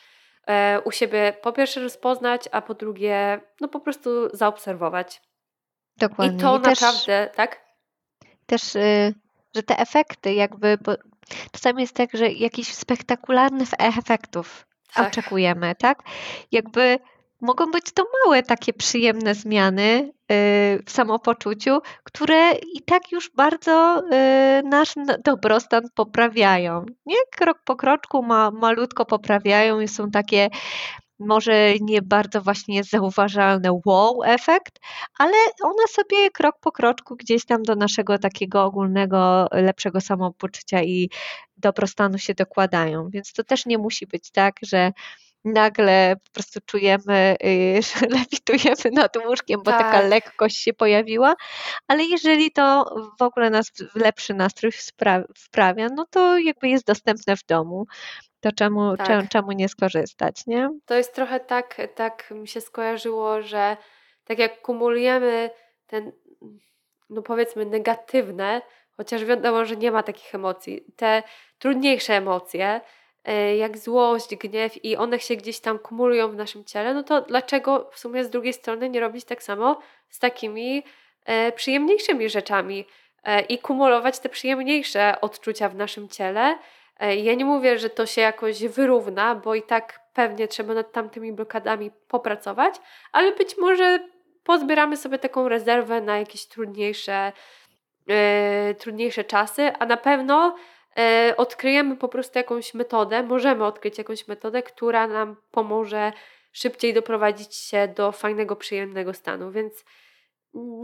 e, u siebie po pierwsze rozpoznać, a po drugie no po prostu zaobserwować. Dokładnie. I to I naprawdę, też, tak? Też, y, że te efekty jakby, bo czasami jest tak, że jakichś spektakularnych efektów tak. oczekujemy, tak? Jakby mogą być to małe takie przyjemne zmiany y, w samopoczuciu, które i tak już bardzo y, nasz dobrostan poprawiają. Nie krok po kroczku ma, malutko poprawiają i są takie może nie bardzo właśnie zauważalne wow efekt, ale one sobie krok po kroczku gdzieś tam do naszego takiego ogólnego, lepszego samopoczucia i dobrostanu się dokładają. Więc to też nie musi być tak, że nagle po prostu czujemy, y, [laughs] że lewitujemy nad łóżkiem, bo tak. taka lekkość się pojawiła, ale jeżeli to w ogóle nas w lepszy nastrój wprawia, no to jakby jest dostępne w domu to czemu, tak. czemu, czemu nie skorzystać, nie? To jest trochę tak, tak mi się skojarzyło, że tak jak kumulujemy ten, no powiedzmy negatywne, chociaż wiadomo, że nie ma takich emocji, te trudniejsze emocje, e, jak złość, gniew i one się gdzieś tam kumulują w naszym ciele, no to dlaczego w sumie z drugiej strony nie robić tak samo z takimi e, przyjemniejszymi rzeczami e, i kumulować te przyjemniejsze odczucia w naszym ciele, ja nie mówię, że to się jakoś wyrówna, bo i tak pewnie trzeba nad tamtymi blokadami popracować, ale być może pozbieramy sobie taką rezerwę na jakieś trudniejsze, e, trudniejsze czasy, a na pewno e, odkryjemy po prostu jakąś metodę, możemy odkryć jakąś metodę, która nam pomoże szybciej doprowadzić się do fajnego, przyjemnego stanu. Więc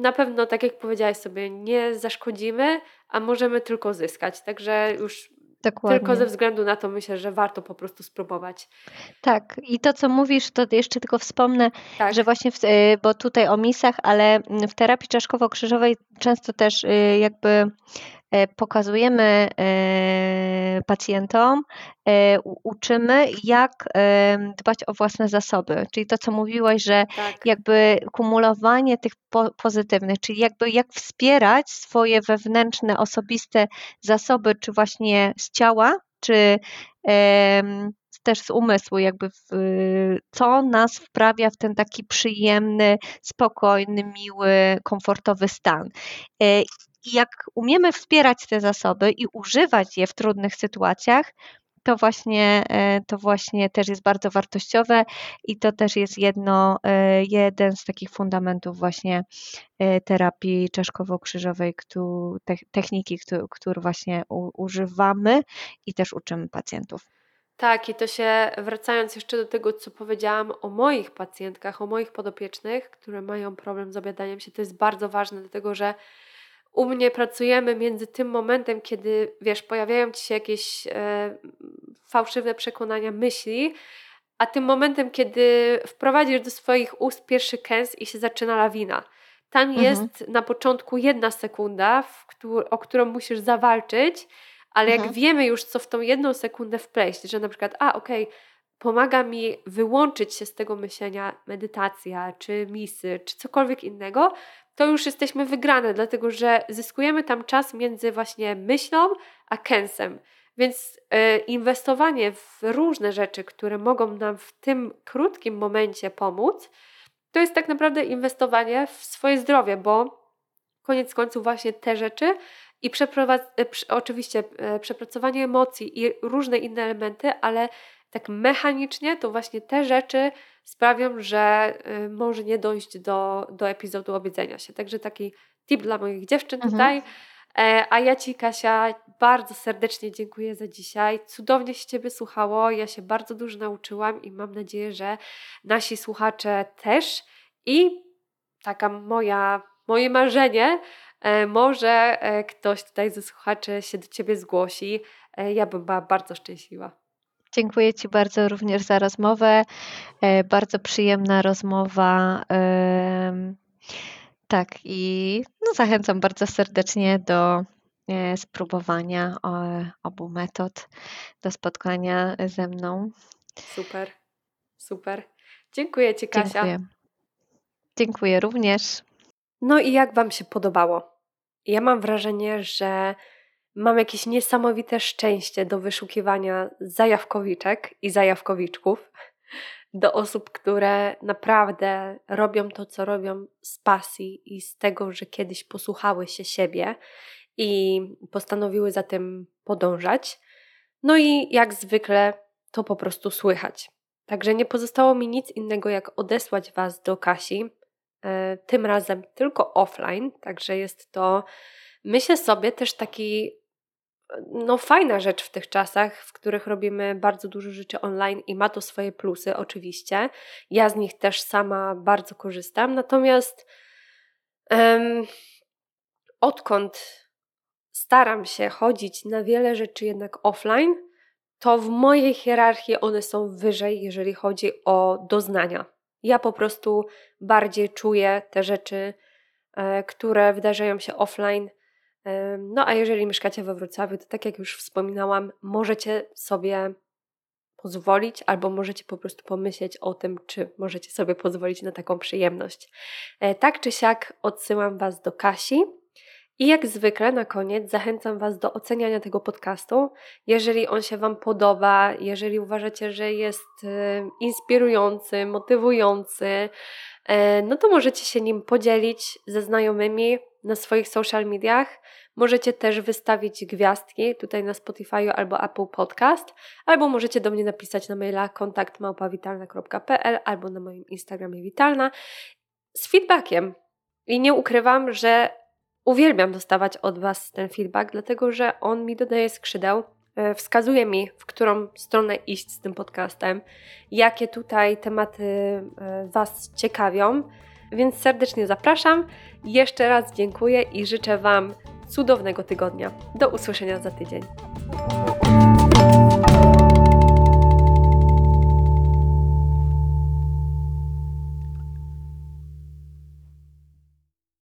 na pewno, tak jak powiedziałaś sobie, nie zaszkodzimy, a możemy tylko zyskać. Także już Dokładnie. Tylko ze względu na to myślę, że warto po prostu spróbować. Tak, i to co mówisz, to jeszcze tylko wspomnę, tak. że właśnie, w, y, bo tutaj o misach, ale w terapii czaszkowo-krzyżowej często też y, jakby E, pokazujemy e, pacjentom, e, uczymy, jak dbać o własne zasoby. Czyli to, co mówiłaś, że tak. jakby kumulowanie tych pozytywnych, czyli jakby jak wspierać swoje wewnętrzne, osobiste zasoby, czy właśnie z ciała, czy też z umysłu, jakby w, co nas wprawia w ten taki przyjemny, spokojny, miły, komfortowy stan. I jak umiemy wspierać te zasoby i używać je w trudnych sytuacjach, to właśnie, e, to właśnie też jest bardzo wartościowe i to też jest jedno, e, jeden z takich fundamentów właśnie e, terapii czaszkowo-krzyżowej, techniki, którą właśnie używamy i też uczymy pacjentów. Tak, i to się wracając jeszcze do tego, co powiedziałam o moich pacjentkach, o moich podopiecznych, które mają problem z obiadaniem się, to jest bardzo ważne, dlatego że u mnie pracujemy między tym momentem, kiedy wiesz, pojawiają ci się jakieś e, fałszywe przekonania, myśli, a tym momentem, kiedy wprowadzisz do swoich ust pierwszy kęs i się zaczyna lawina. Tam mhm. jest na początku jedna sekunda, któr o którą musisz zawalczyć, ale mhm. jak wiemy już, co w tą jedną sekundę wpleść, że na przykład, a okej, okay, pomaga mi wyłączyć się z tego myślenia medytacja, czy misy, czy cokolwiek innego, to już jesteśmy wygrane, dlatego że zyskujemy tam czas między właśnie myślą a kęsem. Więc y, inwestowanie w różne rzeczy, które mogą nam w tym krótkim momencie pomóc, to jest tak naprawdę inwestowanie w swoje zdrowie, bo koniec końców właśnie te rzeczy i y, oczywiście y, przepracowanie emocji i różne inne elementy, ale tak mechanicznie to właśnie te rzeczy sprawią, że y, może nie dojść do, do epizodu obiedzenia się. Także taki tip dla moich dziewczyn mhm. tutaj. E, a ja Ci, Kasia, bardzo serdecznie dziękuję za dzisiaj. Cudownie się Ciebie słuchało. Ja się bardzo dużo nauczyłam i mam nadzieję, że nasi słuchacze też. I taka moja, moje marzenie, E, może e, ktoś tutaj ze słuchaczy się do Ciebie zgłosi. Ja bym była bardzo szczęśliwa. Dziękuję Ci bardzo również za rozmowę. Bardzo przyjemna rozmowa. Tak, i no zachęcam bardzo serdecznie do spróbowania obu metod, do spotkania ze mną. Super, super. Dziękuję Ci, Kasia. Dziękuję. Dziękuję również. No i jak Wam się podobało? Ja mam wrażenie, że mam jakieś niesamowite szczęście do wyszukiwania zajawkowiczek i zajawkowiczków, do osób, które naprawdę robią to, co robią z pasji i z tego, że kiedyś posłuchały się siebie i postanowiły za tym podążać. No i jak zwykle to po prostu słychać. Także nie pozostało mi nic innego, jak odesłać Was do Kasi, E, tym razem tylko offline, także jest to, myślę sobie, też taki no fajna rzecz w tych czasach, w których robimy bardzo dużo rzeczy online i ma to swoje plusy oczywiście. Ja z nich też sama bardzo korzystam, natomiast um, odkąd staram się chodzić na wiele rzeczy jednak offline, to w mojej hierarchii one są wyżej, jeżeli chodzi o doznania. Ja po prostu bardziej czuję te rzeczy, e, które wydarzają się offline. E, no a jeżeli mieszkacie we Wrocławiu, to tak jak już wspominałam, możecie sobie pozwolić, albo możecie po prostu pomyśleć o tym, czy możecie sobie pozwolić na taką przyjemność. E, tak czy siak odsyłam Was do Kasi. I jak zwykle na koniec zachęcam Was do oceniania tego podcastu. Jeżeli on się Wam podoba, jeżeli uważacie, że jest y, inspirujący, motywujący, y, no to możecie się nim podzielić ze znajomymi na swoich social mediach. Możecie też wystawić gwiazdki tutaj na Spotify albo Apple Podcast, albo możecie do mnie napisać na maila kontaktmałpawitalna.pl albo na moim Instagramie Witalna z feedbackiem. I nie ukrywam, że Uwielbiam dostawać od Was ten feedback, dlatego że on mi dodaje skrzydeł, e, wskazuje mi, w którą stronę iść z tym podcastem, jakie tutaj tematy e, Was ciekawią. Więc serdecznie zapraszam. Jeszcze raz dziękuję i życzę Wam cudownego tygodnia. Do usłyszenia za tydzień.